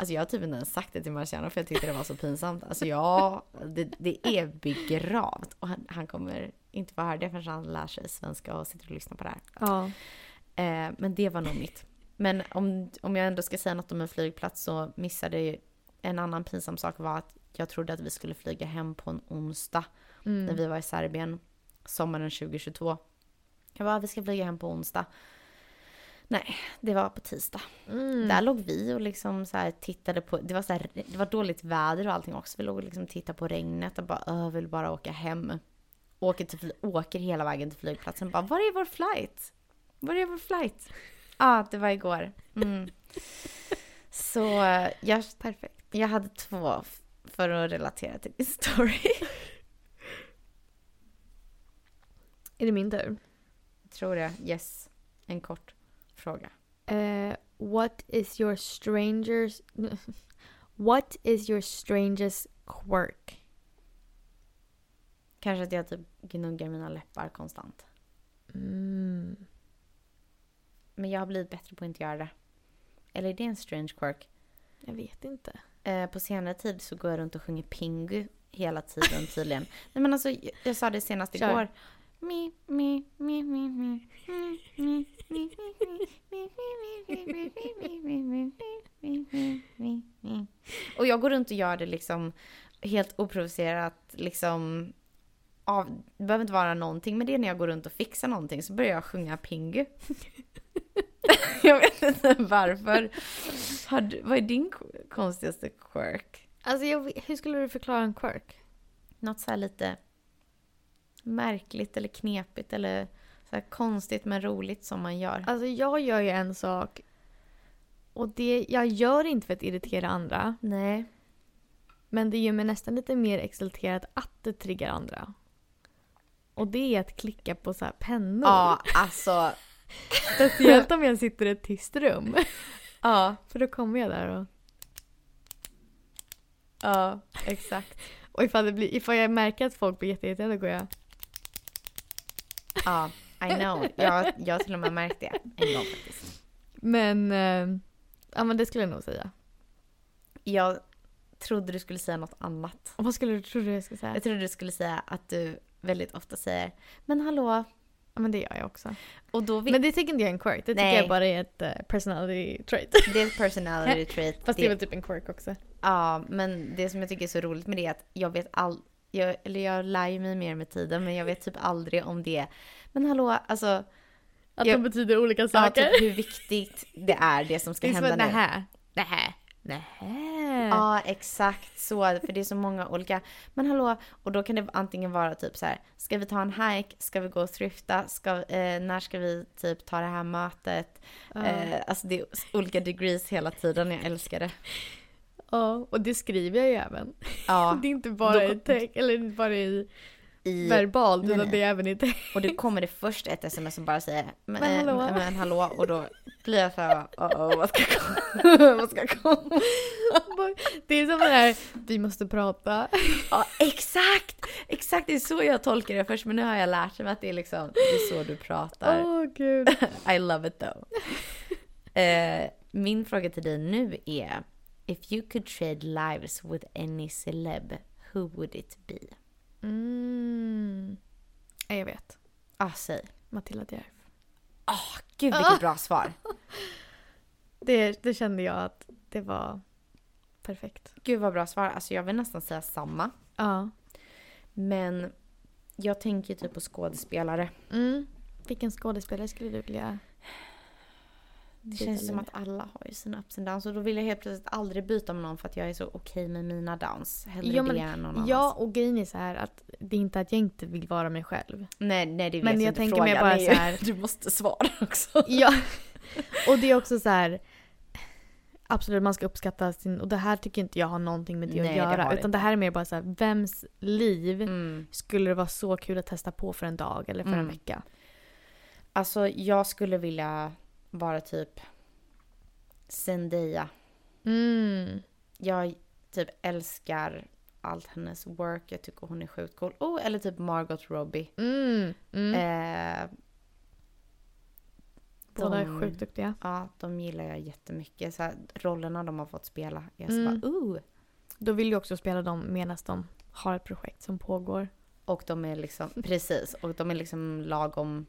Alltså jag har typ inte ens sagt det till Marciano för jag tyckte det var så pinsamt. Alltså ja, det, det är begravt. Och han, han kommer inte få höra det förrän han lär sig svenska och sitter och lyssnar på det här. Ja. Eh, men det var nog mitt. Men om, om jag ändå ska säga något om en flygplats så missade jag en annan pinsam sak var att jag trodde att vi skulle flyga hem på en onsdag när Mm. vi var i Serbien sommaren 2022. Jag bara, vi ska flyga hem på onsdag. Nej, det var på tisdag. Mm. Där låg vi och liksom så här tittade på, det var, så här, det var dåligt väder och allting också. Vi låg och liksom tittade på regnet och bara, öh, vill bara åka hem. Åker, till, åker hela vägen till flygplatsen och bara, var är vår flight? Var är vår flight? Ja, ah, det var igår. Mm. Så jag, Perfekt. jag hade två för att relatera till din story. Är det min tur? Tror jag. Yes. En kort fråga. Eh, what is your strangers... [LAUGHS] What is your strangest quirk? Kanske att jag typ gnuggar mina läppar konstant. Mm. Men jag har blivit bättre på att inte göra det. Eller är det en strange quirk? Jag vet inte. Eh, på senare tid så går jag runt och sjunger Pingu hela tiden tydligen. Nej men alltså, jag, jag sa det senast Kör. igår. Mi, mi, mi, mi, mi, mi, mi, mi, mi, mi, mi, mi, mi, mi, mi, mi, mi, mi, mi. Och jag går runt och gör det liksom helt oprovocerat liksom av, det behöver inte vara någonting, men det är när jag går runt och fixar någonting så börjar jag sjunga Pingu. [LAUGHS] jag vet inte varför. Har vad är din konstigaste quirk? Alltså, jag, hur skulle du förklara en quirk? Något så här lite märkligt eller knepigt eller så konstigt men roligt som man gör. Alltså, jag gör ju en sak och det, jag gör inte för att irritera andra. Nej. Men det gör mig nästan lite mer exalterad att det triggar andra. Och det är att klicka på så här pennor. Ja, alltså. Speciellt om jag sitter i ett tyst rum. Ja, För då kommer jag där och... ja, exakt. Och ifall, det blir, ifall jag märker att folk blir jätteirriterade går jag... Ja, I know. Jag, jag har till och med märkt det en gång faktiskt. Men... Eh, ja men det skulle jag nog säga. Jag trodde du skulle säga något annat. Och vad skulle du tro jag skulle säga? Jag trodde du skulle säga att du väldigt ofta säger Men hallå? Ja men det gör jag också. Och då vill... Men det tycker inte jag är en quirk. Det tycker Nej. jag bara är ett eh, personality trait. Det är ett personality [LAUGHS] trait. Fast det är väl typ en quirk också. Ja, men det som jag tycker är så roligt med det är att jag vet all... Jag, eller jag lär ju mig mer med tiden, men jag vet typ aldrig om det. Men hallå, alltså... Att Jag- de betyder olika Ja, saker. typ hur viktigt det är, det som ska det är som hända att nu. nähä. Nähä. Nähä. Ja, exakt så. För det är så många olika. Men hallå, och då kan det antingen vara typ så här. Ska vi ta en hike? Ska vi gå och thrifta? Ska, eh, när ska vi typ ta det här mötet? Ja. Eh, alltså det är olika degrees hela tiden. Jag älskar det. Ja, och det skriver jag ju även. Ja, [LAUGHS] Det är inte bara Då- i text, eller inte bara i i, verbalt, utan nej. det är även i text. och det kommer det först ett sms som bara säger men, Men eh, hallå?" men, men hallå och då blir jag så här, oh, oh, vad ska komma? [LAUGHS] vad ska komma? Det är som det här, vi måste prata. Ja, exakt! Exakt, det är så jag tolkar det först men nu har jag lärt mig att det är liksom, det är så du pratar. Åh gud. [LAUGHS] I love it though. [LAUGHS] Eh, min fråga till dig nu är If you could trade lives with any celeb, who would it be? Mm. Ja, jag vet. Ah, säg. Matilda Djerf. Ah, gud vilket bra svar. [LAUGHS] Det, det kände jag att det var perfekt. Gud vad bra svar. Alltså jag vill nästan säga samma. Ja. Men jag tänker typ på skådespelare. Mm. Vilken skådespelare skulle du vilja... Det känns som att alla har ju sina ups and downs och då vill jag helt plötsligt aldrig byta med någon för att jag är så okej med mina downs. Hellre Ja, men- det än någon annans. Ja, och grejen är så här att det är inte att jag inte vill vara mig själv. Nej, nej det vet Men jag jag inte. tänker Frågan mig bara så här- [LAUGHS] Du måste svara också. Ja. Och det är också så här... Absolut, man ska uppskatta sin... Och det här tycker inte jag har någonting med det Nej, att göra. det utan det här är mer bara så här, vems liv Mm. skulle det vara så kul att testa på för en dag eller för en Mm. vecka? Alltså jag skulle vilja vara typ Zendaya. Mm. Jag typ älskar allt hennes work. Jag tycker hon är sjukt cool. Oh, eller typ Margot Robbie. Mm. Mm. Eh, Båda är sjukt duktiga. Ja, de gillar jag jättemycket. Så här, rollerna de har fått spela. Jag Mm. bara, uh. Då vill jag också spela dem medan de har ett projekt som pågår. Och de är liksom, precis, och de är liksom lagom,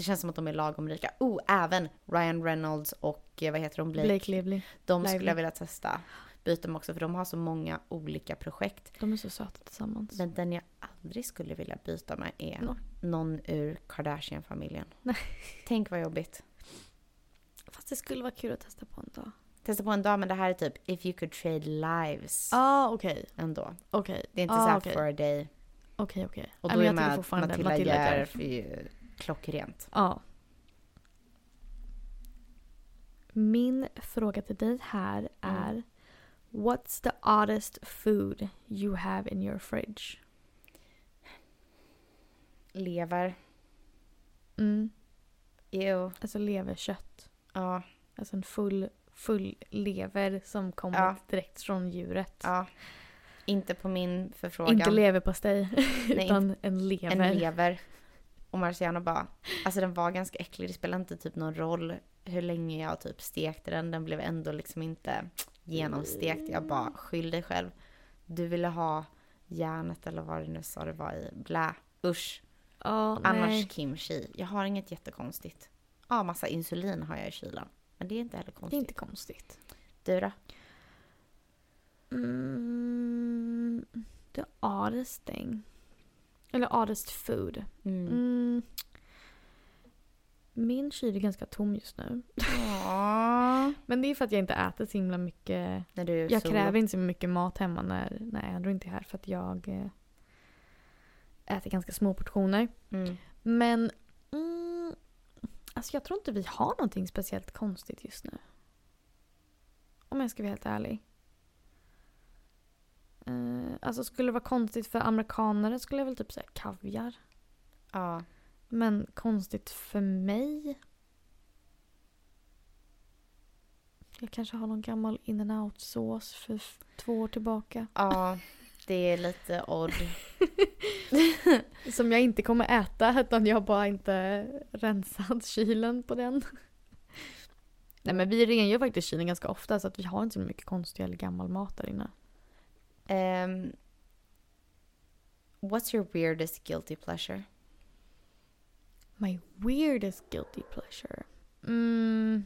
det känns som att de är lagom rika. Oh, även Ryan Reynolds och eh, vad heter de, Blake. Blake Lively. de Lively. skulle jag vilja testa. Byta dem också för de har så många olika projekt. De är så söta tillsammans. Men den jag aldrig skulle vilja byta med är Nå. någon ur Kardashian-familjen. Nej. Tänk vad jobbigt. Fast det skulle vara kul att testa på en dag. Testa på en dag, men det här är typ if you could trade lives Ja, ah, okej. ändå. Okej. Det är inte Ah, så här okej. for a day. Okej, okej. Och Ja, då men är med Matilda, Matilda ju klockrent. Ja. Min fråga till dig här är What's the oddest food you have in your fridge? Lever. Mm. Ew. Alltså leverkött. Ja, Alltså en full, full lever som kommit Ja. direkt från djuret. ja. Inte på min förfrågan. Inte leverpastej, [LAUGHS] Nej, utan en lever. En lever. Och Marciano bara, alltså den var ganska äcklig. Det spelar inte typ någon roll hur länge jag typ stekte den. Den blev ändå liksom inte genomstekt. Jag bara, skyll dig själv. Du ville ha järnet eller vad det nu sa det var i. Blä. Usch. Ja, Annars nej. kimchi. Jag har inget jättekonstigt. Ja, massa insulin har jag i kylen. Men det är inte heller Det är konstigt. inte konstigt. Du då? Mm, the oddest thing. Eller oddest food. Mm. Mm. Min kyl är ganska tom just nu. [LAUGHS] Men det är för att jag inte äter så himla mycket. När du Jag solo. kräver inte så mycket mat hemma när, när Andrew inte är här för att jag eh, äter ganska små portioner. Mm. Men mm, alltså jag tror inte vi har någonting speciellt konstigt just nu. Om jag ska vara helt ärlig. Alltså skulle det vara konstigt för amerikanare skulle jag väl typ säga kaviar. Ja. Men konstigt för mig? Jag kanske har någon gammal in and out sås för två år tillbaka. Ja, det är lite odd. [LAUGHS] Som jag inte kommer äta utan jag har bara inte rensat kylen på den. Nej men vi rengör faktiskt kylen ganska ofta så att vi har inte så mycket konstig eller gammal mat där inne. Um, what's your weirdest guilty pleasure? My weirdest guilty pleasure. Mm.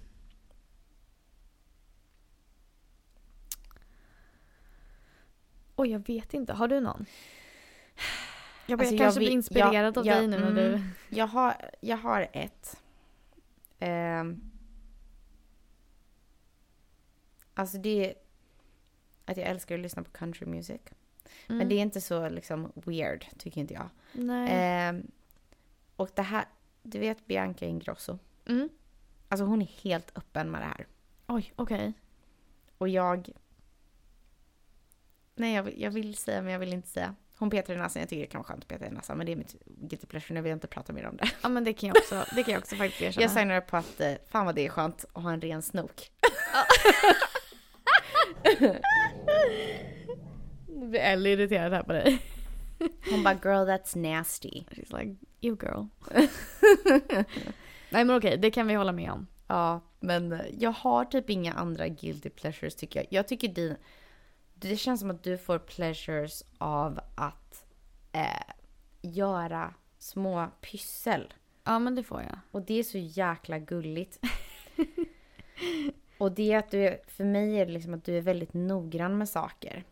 Oj, jag vet inte. Har du någon? Jag, Alltså, jag jag kanske vill- blir inspirerad jag- av jag- dig nu när du... mm. Jag har, jag har ett. Ehm. alltså det att jag älskar att lyssna på country music. Mm. Men det är inte så liksom weird, tycker inte jag. Nej. Ehm, och det här, du vet Bianca Ingrosso? Mm. Alltså hon är helt öppen med det här. Oj, okej. Och jag... Nej, jag vill, jag vill säga men jag vill inte säga. Hon petar i näsan, jag tycker det kan vara skönt att peta i näsan. Men det är mitt guilty pleasure, nu vill jag inte prata mer om det. Ja men det kan jag också, det kan jag också faktiskt erkänna. Jag signar på att eh, fan vad det är skönt att ha en ren snok. [LAUGHS] Nu blir Ellie irriterad här på dig. Hon bara girl that's nasty. She's like, you girl. [LAUGHS] Nej men okej, det kan vi hålla med om. Ja, men jag har typ inga andra guilty pleasures tycker jag. Jag tycker din... Det känns som att du får pleasures av att eh, göra små pyssel. Ja men det får jag. Och det är så jäkla gulligt. [LAUGHS] och det är att du är, för mig är det liksom att du är väldigt noggrann med saker.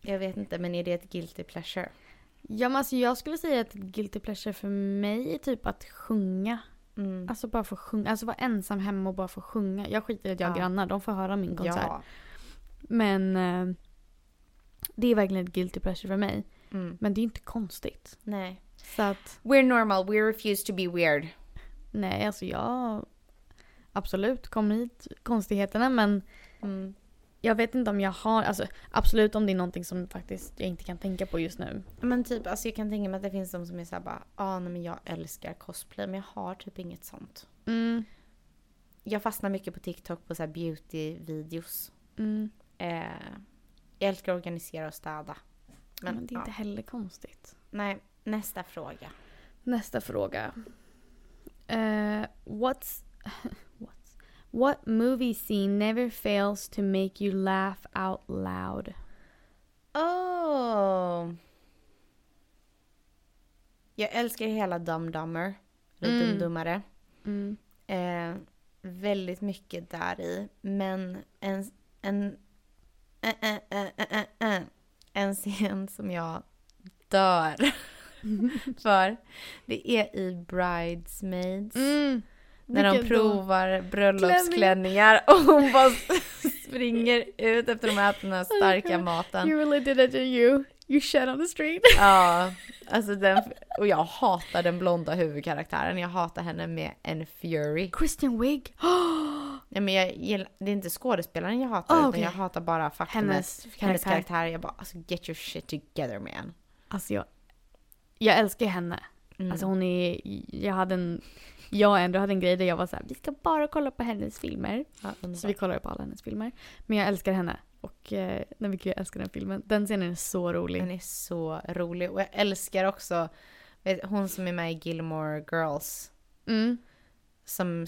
Jag vet inte, men är det ett guilty pleasure? Ja men alltså jag skulle säga att ett guilty pleasure för mig är typ att sjunga. Mm. Alltså bara få sjunga, alltså vara ensam hemma och bara få sjunga. Jag skiter i att jag har Ja. grannar, de får höra min konsert. Ja. Men eh, det är verkligen ett guilty pleasure för mig. Mm. Men det är inte konstigt. Nej. Så att We're normal, we refuse to be weird. nej alltså jag... absolut, kom hit konstigheterna men Mm. jag vet inte om jag har, alltså absolut om det är någonting som faktiskt jag inte kan tänka på just nu. Men typ, alltså jag kan tänka mig att det finns de som är såhär bara, ah, nej men jag älskar cosplay men jag har typ inget sånt. Mm. Jag fastnar mycket på TikTok på så här beauty-videos. Mm. Eh, jag älskar att organisera och städa. Men, Men, det är ja. inte heller konstigt. Nej, nästa fråga. Nästa fråga. What's, what's [LAUGHS] what movie scene never fails to make you laugh out loud? Oh! Jag älskar hela Dum Dummer. Eller Mm. Dumdummare. Mm. Eh, väldigt mycket där i. Men en, en, eh, eh, eh, eh, eh, en scen som jag dör [LAUGHS] för. Det är i Bridesmaids. Mm. När de Vilken då? provar bröllopsklänningar och hon bara [LAUGHS] springer ut efter de har ätit den här starka maten. You really did it to you. You shed on the street. Ja, alltså den, och jag hatar den blonda huvudkaraktären. Jag hatar henne med en fury. Kristen Wiig. [GASPS] Nej, men jag, gillar- det är inte skådespelaren jag hatar, Ah, utan okej. jag hatar bara faktumet. hennes Hennes, karaktär. karaktär. Jag bara, alltså get your shit together man. Alltså jag, jag älskar henne. Mm. Alltså hon är, jag hade en, jag och Andrew hade en grej där jag var så här, vi ska bara kolla på hennes filmer. ja, Så vi kollar på alla hennes filmer. Men jag älskar henne. Och eh, nej, gud, jag älskar den filmen. Den scenen är så rolig. Den är så rolig. Och jag älskar också vet, hon som är med i Gilmore Girls. Mm. Som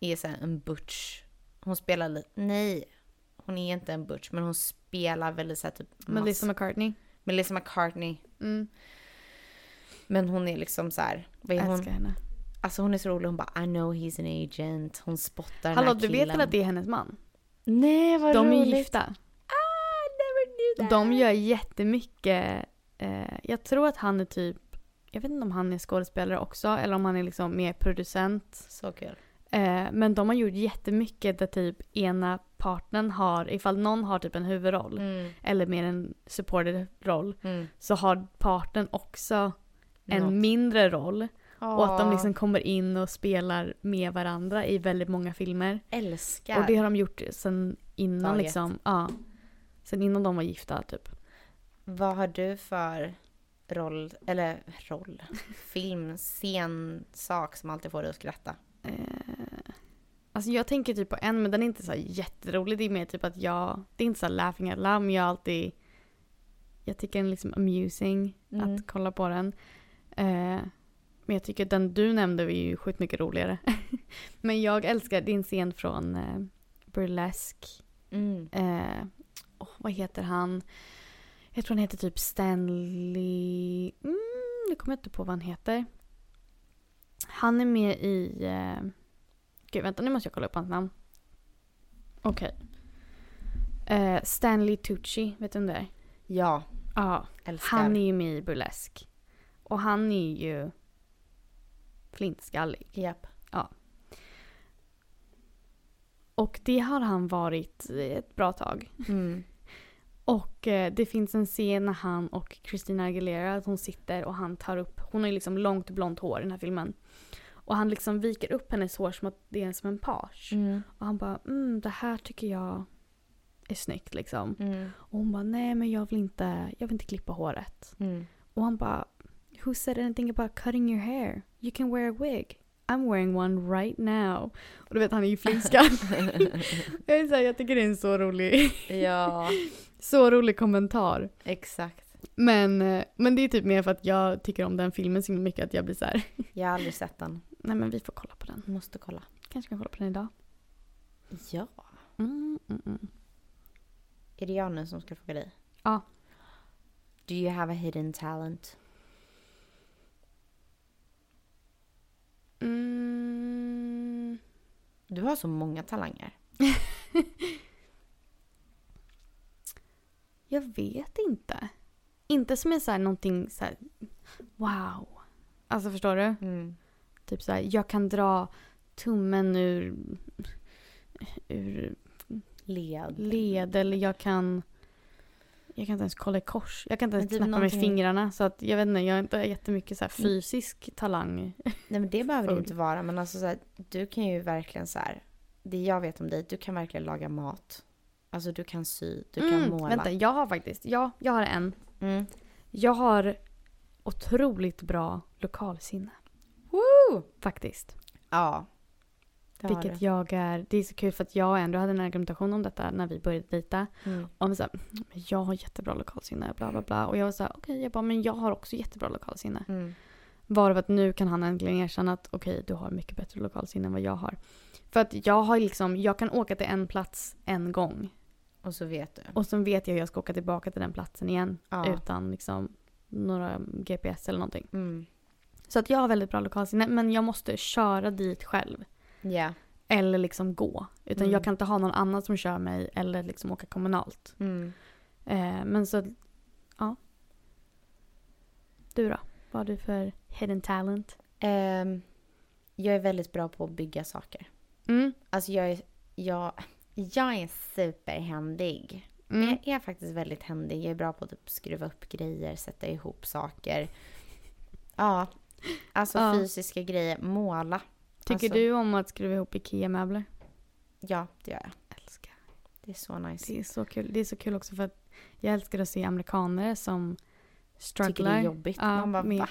är så här en butch. Hon spelar lite, nej. Hon är inte en butch, men hon spelar väldigt så här typ Melissa McCartney. Melissa McCartney. Mm. Men hon är liksom så här, vad är Jag hon? älskar henne. Alltså hon är så rolig, hon bara I know he's an agent. Hon spottar den Hallå, här du killen. vet väl att det är hennes man? Nej vad De är roligt. gifta. I never knew that. De gör jättemycket. Eh, jag tror att han är typ, jag vet inte om han är skådespelare också eller om han är liksom mer producent. Så kul. Eh, men de har gjort jättemycket där typ ena partnern har, ifall någon har typ en huvudroll Mm. eller mer en supported roll Mm. så har partnern också en Något. mindre roll. Och att de Åh, liksom kommer in och spelar med varandra i väldigt många filmer. älskar. Och det har de gjort sen innan Dag ett. liksom. Ja. Sen innan de var gifta typ. Vad har du för roll, eller roll, [LAUGHS] film, scen, sak som alltid får dig att skratta? Eh, alltså jag tänker typ på en men den är inte så jätterolig. Det är mer typ att jag, det är inte så laughing out loud men jag alltid, jag tycker den är liksom amusing Mm. att kolla på den. Eh, men jag tycker den du nämnde var ju sjukt mycket roligare. [LAUGHS] men jag älskar din scen från eh, Burlesque. Mm. Eh, åh, vad heter han? Jag tror han heter typ Stanley... Mm, nu kommer jag inte på vad han heter. Han är med i... Eh, gud, vänta nu måste jag kolla upp hans namn. Okej. Eh, Stanley Tucci, vet du vem det är? Ja, Ja, älskar. han är ju med i Burlesque. Och han är ju flintskallig. Japp. Och det har han varit ett bra tag. Mm. Och eh, det finns en scen när han och Christina Aguilera, att hon sitter och han tar upp, hon har ju liksom långt blont hår i den här filmen. Och han liksom viker upp hennes hår som att det är som en page. Mm. Och han bara, mm det här tycker jag är snyggt liksom. Mm. Och hon bara, nej men jag vill inte, jag vill inte klippa håret. Mm. Och han bara, who said anything about cutting your hair? You can wear a wig. I'm wearing one right now. Och du vet han är ju flintskallig. [LAUGHS] [LAUGHS] jag, är så här, jag tycker det är en så rolig, ja, [LAUGHS] så rolig kommentar. exakt. Men, eh, men det är typ mer för att jag tycker om den filmen så mycket att jag blir så här. Jag har aldrig sett den. nej men vi får kolla på den. Måste kolla. Kanske kan kolla på den idag. Ja. Mm, mm, mm. Är det jag nu som ska fråga dig? Ja. Do you have a hidden talent? Mm. Du har så många talanger. [LAUGHS] Jag vet inte. Inte som är så här någonting så här, wow. Alltså förstår du? Mm. Typ så här, jag kan dra tummen ur, ur Led. led eller jag kan jag kan inte ens kolla i kors. Jag kan inte ens typ knäppa med någonting- fingrarna. Så att jag vet inte, jag har inte jättemycket så här fysisk talang. Nej men det behöver det inte vara. Men alltså så här, du kan ju verkligen så här det jag vet om dig, du kan verkligen laga mat. Alltså du kan sy, du kan Mm, måla. Vänta, jag har faktiskt, ja, jag har en. Mm. Jag har otroligt bra lokalsinne. Woo! Faktiskt. Ja. Det Vilket jag är, det är så kul för att jag Andrew hade en argumentation om detta när vi började dejta. Mm. Om så här, "Men jag har jättebra lokalsinne, bla bla bla. Och jag var så här, okej, jag bara, men jag har också jättebra lokalsinne. Mm. Varav att nu kan han äntligen erkänna att okej, du har mycket bättre lokalsinne än vad jag har. För att jag har liksom, jag kan åka till en plats en gång. Och så vet du. Och sen vet jag hur jag ska åka tillbaka till den platsen igen. Ja. Utan liksom några GPS eller någonting. Mm. Så att jag har väldigt bra lokalsinne men jag måste köra dit själv. Ja. Eller liksom gå. Utan Mm. jag kan inte ha någon annan som kör mig eller liksom åka kommunalt. Mm. Eh, men så, ja. Du då? Vad har du för hidden talent? Ehm, jag är väldigt bra på att bygga saker. Mm. Alltså jag är, jag, jag är superhändig. Men Mm. jag är faktiskt väldigt händig. Jag är bra på att typ skruva upp grejer, sätta ihop saker. Ja, alltså Ja. fysiska grejer. Måla. Tycker Alltså- du om att skruva ihop IKEA-möbler? Ja, det gör jag. Älskar. Det är så nice. Det är så kul. Det är så kul också för att jag älskar att se amerikaner som Tycker det strugglar. är jobbigt. Ja, Man bara, med- va?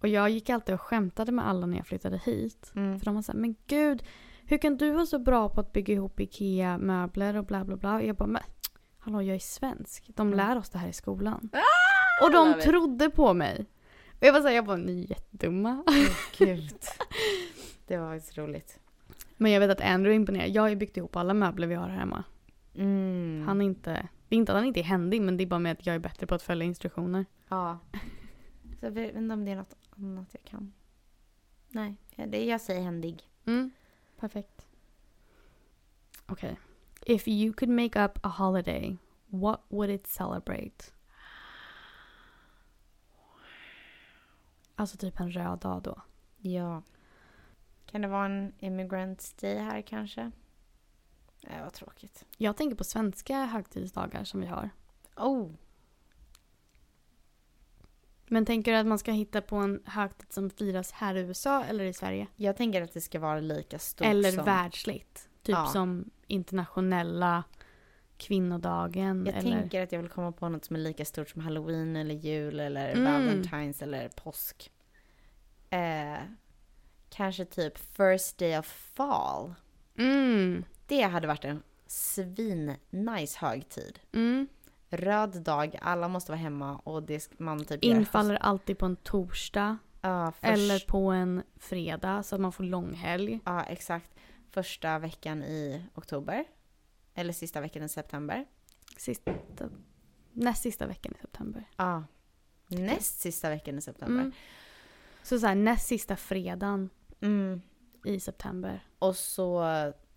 Och jag gick alltid och skämtade med alla när jag flyttade hit. Mm. För de var såhär, men gud, hur kan du vara så bra på att bygga ihop IKEA-möbler och bla bla bla? Och jag bara, men hallå jag är svensk. De Mm. lär oss det här i skolan. och de trodde på mig. Och jag var såhär, jag bara, ni är jättedumma. Åh, Gud. [LAUGHS] Det var faktiskt roligt. men jag vet att Andrew är imponerad. Jag har ju byggt ihop alla möbler vi har här hemma. Mm. Han är inte, det är inte att han inte är händig men det är bara med att jag är bättre på att följa instruktioner. Ja. [LAUGHS] Så jag vet inte om det är något annat jag kan. Nej, det jag säger händig. Mm. Perfekt. Okej. If you could make up a holiday, what would it celebrate? Alltså typ en röd dag då. Ja. Kan det vara en immigrant day här kanske? Nej, vad tråkigt. Jag tänker på svenska högtidsdagar som vi har. Oh! Men tänker du att man ska hitta på en högtid som firas här i USA eller i Sverige? Jag tänker att det ska vara lika stort eller som... världsligt? Typ Ja. som internationella kvinnodagen Jag eller... tänker att jag vill komma på något som är lika stort som halloween eller jul eller Mm. valentines eller påsk. Eh, kanske typ first day of fall. Mm. Det hade varit en svin-nice högtid. Mm. Röd dag, alla måste vara hemma och det man typ Infaller alltid på en torsdag. Ja, först, Eller på en fredag så att man får långhelg. Ja, exakt. Första veckan i oktober. Eller sista veckan i september. Sista, näst sista veckan i september. Ja. Näst sista veckan i september. Mm. Så så här, näst sista fredagen Mm. i september. Och så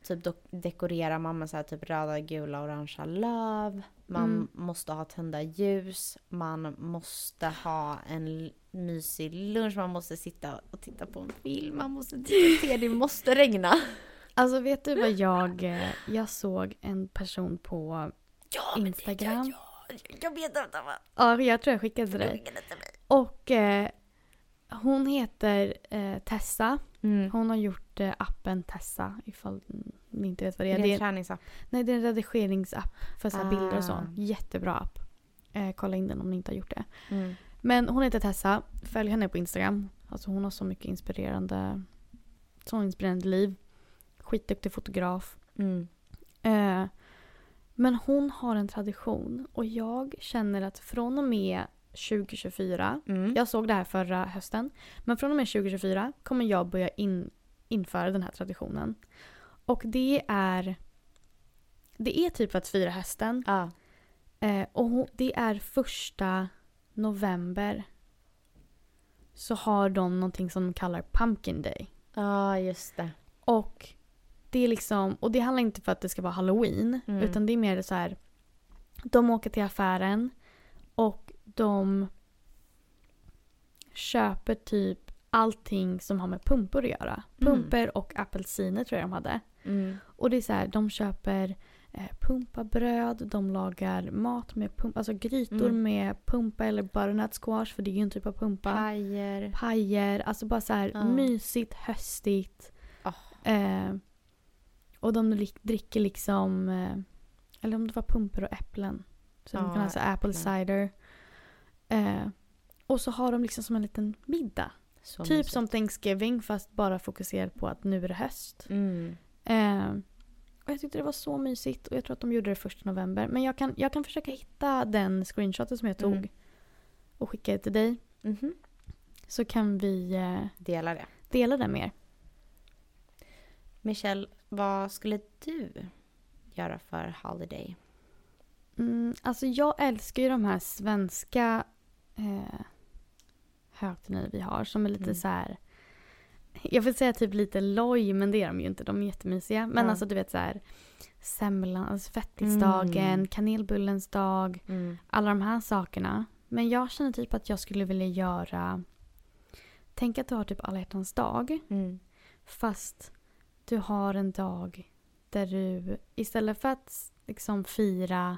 typ dekorerar man med så här typ röda, gula, orangea löv. Man Mm. måste ha tända ljus. Man måste ha en mysig lunch. Man måste sitta och titta på en film. Man måste te. Det måste regna. [LAUGHS] Alltså vet du vad jag... eh, Jag såg en person på Ja, Instagram. Ja, jag vet inte vad. Ja, jag tror jag skickade till dig. Och eh, hon heter eh, Tessa. Mm. Hon har gjort eh, appen Tessa ifall ni inte vet vad det är. Det är en träningsapp. nej, det är en redigeringsapp för så här bilder och så. Ah. Jättebra app. Eh, kolla in den om ni inte har gjort det. Mm. Men hon heter Tessa. Följ henne på Instagram. Alltså hon har så mycket inspirerande, så inspirerande liv. Skitduktig fotograf. Mm. Eh, men hon har en tradition och jag känner att från och med 2024, Mm. jag såg det här förra hösten, men från och med 2024 kommer jag börja in, införa den här traditionen. Och det är, det är typ att fira hösten Ja. Eh, och det är första november. Så har de någonting som de kallar Pumpkin Day. Ja, just det. Och det är liksom, och det handlar inte för att det ska vara halloween. Mm. Utan det är mer så här. De åker till affären och de köper typ allting som har med pumpor att göra. Mm. Pumpor och apelsiner tror jag de hade. Mm. Och det är så här, de köper eh, pumpabröd, de lagar mat med pumpa, alltså grytor Mm. med pumpa eller butternut squash för det är ju en typ av pumpa. Pajer. Pajer, alltså bara så här Ja. mysigt, höstigt. Ah. Eh, Och de dricker liksom, eh, eller om det var pumper och äpplen. Så de Ja, kan ha så apple äpplen. cider. Eh, och så har de liksom som en liten middag. Så typ mysigt. som Thanksgiving fast bara fokuserat på att nu är det höst. Mm. Eh, och jag tyckte det var så mysigt och jag tror att de gjorde det första november. Men jag kan, jag kan försöka hitta den screenshoten som jag tog Mm. och skicka det till dig. Mhm. Så kan vi eh, dela det. dela det med er. Michelle, vad skulle du göra för holiday? Mm, alltså jag älskar ju de här svenska eh, högtiderna vi har som är lite Mm. så här. Jag vill säga typ lite loj men det är de ju inte. De är jättemysiga. Men Ja. alltså du vet så här. Semlan, alltså fettisdagen, Mm. kanelbullens dag. Mm. Alla de här sakerna. Men jag känner typ att jag skulle vilja göra. Tänk att du har typ alla hjärtans dag. Mm. Fast du har en dag där du istället för att liksom fira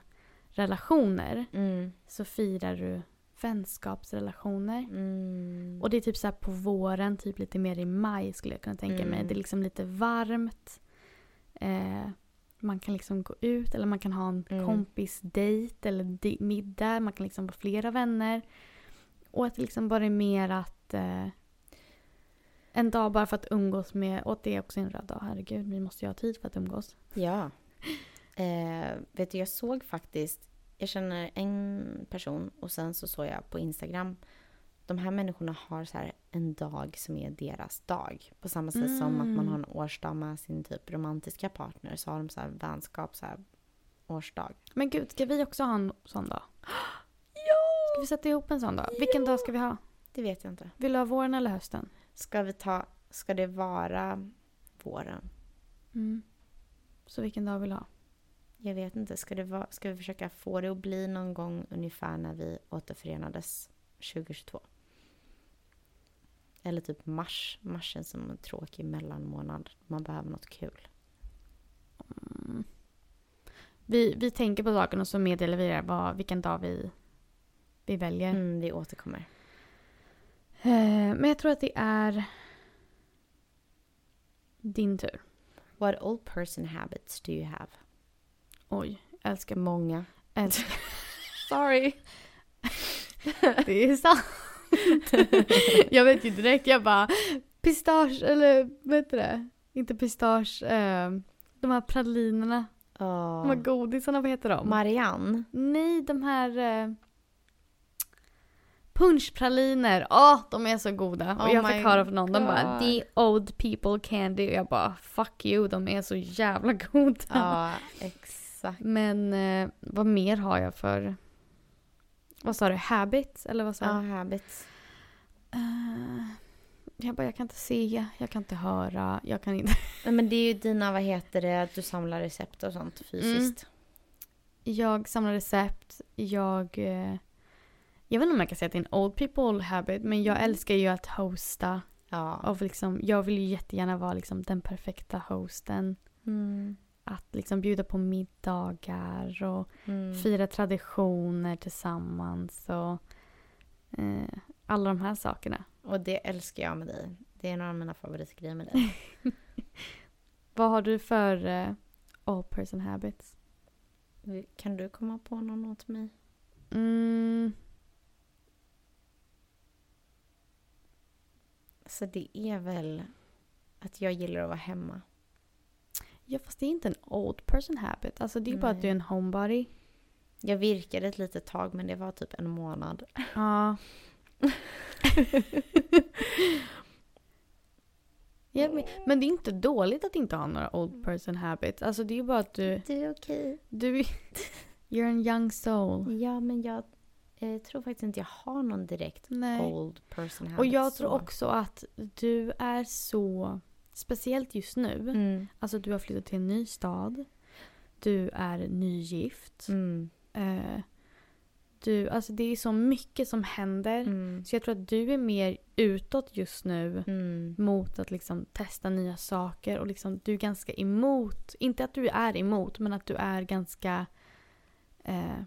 relationer Mm. så firar du vänskapsrelationer. Mm. Och det är typ så här på våren, typ lite mer i maj skulle jag kunna tänka mig. Mm. Det är liksom lite varmt. Eh, man kan liksom gå ut eller man kan ha en Mm. kompisdejt eller middag. Man kan liksom vara flera vänner. Och att det liksom bara är mer att eh, en dag bara för att umgås med, och det är också en röd dag, herregud, vi måste ju ha tid för att umgås. Ja. Eh, vet du, jag såg faktiskt, jag känner en person och sen så såg jag på Instagram, de här människorna har så här en dag som är deras dag. På samma sätt som att man Mm. har en årsdag med sin typ romantiska partner så har de så här vänskap, så här årsdag. Men gud, ska vi också ha en sån dag? [GASPS] Ja! Ska vi sätta ihop en sån dag? Vilken dag ska vi ha? Det vet jag inte. Vill du ha våren eller hösten? Ska vi ta, ska det vara våren? Mm. Så vilken dag vill du ha? Jag vet inte. Ska, det vara, ska vi försöka få det att bli någon gång ungefär när vi återförenades 2022? Eller typ mars. Mars känns som en tråkig mellanmånad. Man behöver något kul. Mm. Vi, vi tänker på saken och så meddelar vi er vad, vilken dag vi, vi väljer. Mm, vi återkommer. Eh, men jag tror att det är din tur. What old person habits do you have? Oj, älskar Många. älskar. [LAUGHS] Sorry. det är sant. [LAUGHS] jag vet ju direkt, jag bara pistage eller vad heter det? Inte pistage, eh, de här pralinerna. Oh. De här godisarna, vad heter de? Marianne. Nej, de här eh, punschpraliner. Åh, de är så goda. Och Oh jag my fick höra från någon, de bara the old people candy. Och jag bara fuck you, de är så jävla goda. Ja, [LAUGHS] exakt. Men eh, vad mer har jag för, vad sa du, habits? Eller vad sa Ja, du? habits. Eh, jag bara, jag kan inte se, jag kan inte höra, jag kan inte. [LAUGHS] Nej, Men det är ju dina, vad heter det, att du samlar recept och sånt fysiskt. Jag samlar recept, jag... Eh, jag vet inte om jag kan säga att det är en old people habit, men jag Mm. älskar ju att hosta. Ja. Av liksom, jag vill ju jättegärna vara liksom den perfekta hosten. Mm. Att liksom bjuda på middagar och Mm. fira traditioner tillsammans och eh, alla de här sakerna. Och det älskar jag med dig. Det är en av mina favoritgrejer med dig. [LAUGHS] Vad har du för eh, all person habits? Kan du komma på någon åt mig? Mm, Så det är väl att jag gillar att vara hemma. Ja, fast det är inte en old person habit. Alltså det är bara att Nej. du är en homebody. Jag virkade ett litet tag men det var typ en månad. Ja. ja men, men det är inte dåligt att inte ha några old person habits. Alltså det är bara att du... Det är okej. du you're a young soul. Ja men jag eh, tror faktiskt inte jag har någon direkt Nej. old person habit. Och jag tror också att du är så... Speciellt just nu. Mm. Alltså du har flyttat till en ny stad. Du är nygift. Mm. Eh, du, alltså det är så mycket som händer. Mm. Så jag tror att du är mer utåt just nu. Mm. mot att liksom testa nya saker och liksom du är ganska emot, inte att du är emot men att du är ganska eh,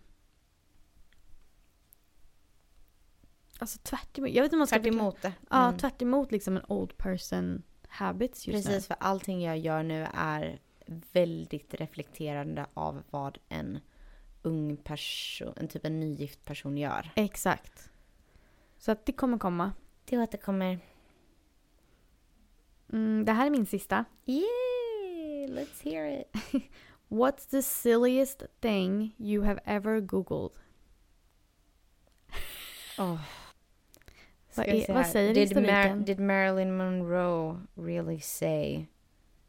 Alltså tvärt emot. Jag vet inte man ska Tvärt emot det. Ja, Mm. tvärt emot liksom en old person habits just Precis, för allting jag gör nu är väldigt reflekterande av vad en ung person, en typ en nygift person gör. Exakt. Så att det kommer komma. Det återkommer. Mm, det här är min sista. Yeah, let's hear it. [LAUGHS] What's the silliest thing you have ever googled? Oh. Vad, är, vad säger did, Mar- historiken? did Marilyn Monroe really say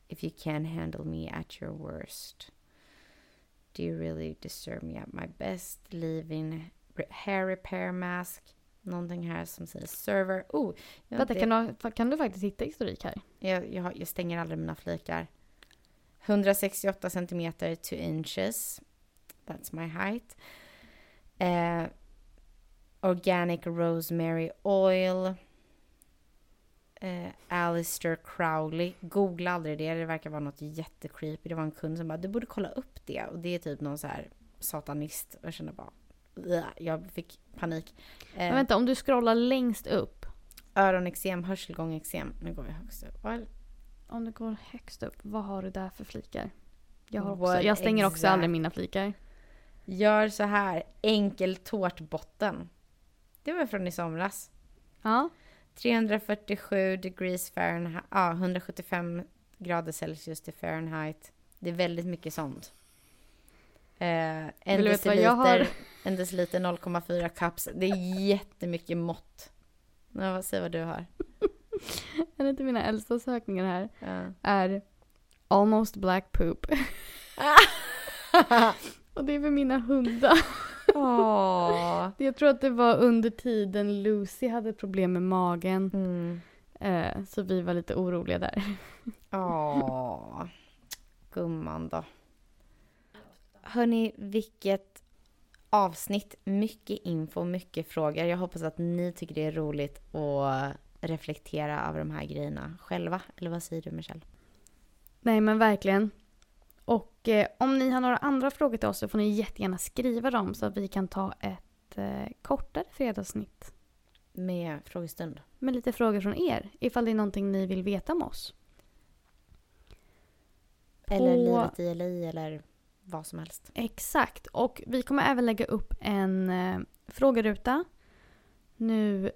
if you can't handle me at your worst? Do you really deserve me at my best? Leaving hair repair mask. Någonting här som säger server. Oh, jag, Vänta, det- kan du, kan du faktiskt hitta historik här? jag, jag, jag stänger aldrig mina flikar. 168 centimeter to inches. That's my height. Eh, organic rosemary oil. Eh, Alistair Crowley. Googla aldrig det. Det verkar vara något jättecreepy. Det var en kund som bara, du borde kolla upp det. Och det är typ någon så här satanist. Och jag kände bara, "Ugh." jag fick panik. Men Eh, vänta, om du scrollar längst upp. öronexem, hörselgångexem. Nu går vi högst upp. Well, Om du går högst upp, vad har du där för flikar? Jag, har också, jag stänger också exact- aldrig mina flikar. Gör så här, enkel tårtbotten. Det var från i somras. Ja. 347 degrees Fahrenheit, ja 175 grader Celsius till Fahrenheit. Det är väldigt mycket sånt. Eh, en, deciliter, en deciliter 0,4 cups. Det är jättemycket mått. Ja, säg vad du har. [LAUGHS] En av mina äldsta sökningar här Ja. är almost black poop. [LAUGHS] Och det är för mina hundar. Åh. [LAUGHS] Jag tror att det var under tiden Lucy hade problem med magen. Mm. Eh, så vi var lite oroliga där. [LAUGHS] Åh, gumman då. Hörni, vilket avsnitt. Mycket info, mycket frågor. Jag hoppas att ni tycker det är roligt att reflektera över de här grejerna själva. Eller vad säger du Michelle? Nej men verkligen. Och eh, om ni har några andra frågor till oss så får ni jättegärna skriva dem så att vi kan ta ett eh, kortare fredagssnitt. Med frågestund. Med lite frågor från er. Ifall det är någonting ni vill veta om oss. Eller På- livet i LI eller vad som helst. Exakt. Och vi kommer även lägga upp en eh, frågeruta. Nu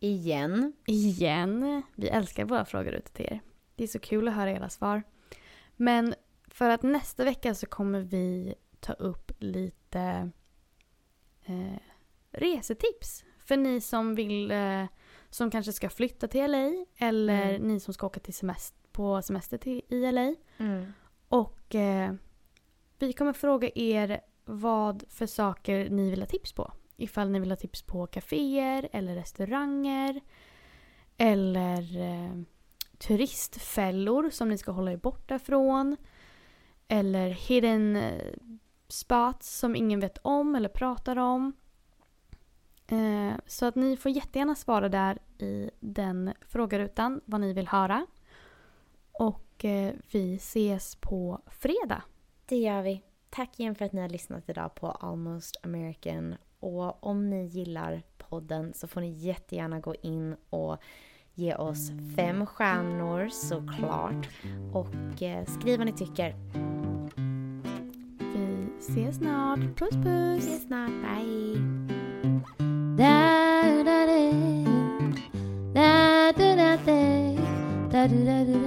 Igen. igen. Vi älskar våra frågerutor till er. Det är så kul att höra era svar. Men för att nästa vecka så kommer vi ta upp lite eh, resetips. För ni som vill, eh, som kanske ska flytta till LA eller Mm. ni som ska åka till semester, på semester till, i LA. Mm. Och eh, vi kommer fråga er vad för saker ni vill ha tips på. Ifall ni vill ha tips på kaféer eller restauranger. Eller eh, turistfällor som ni ska hålla er borta från. Eller hidden eh, spots som ingen vet om eller pratar om. Eh, så att ni får jättegärna svara där i den frågerutan vad ni vill höra. Och eh, vi ses på fredag. Det gör vi. Tack igen för att ni har lyssnat idag på Almost American. Och om ni gillar podden så får ni jättegärna gå in och ge oss fem stjärnor såklart. Och eh, skriv vad ni tycker. Vi ses snart. Puss puss! Vi ses snart. Bye! Da da da da da da da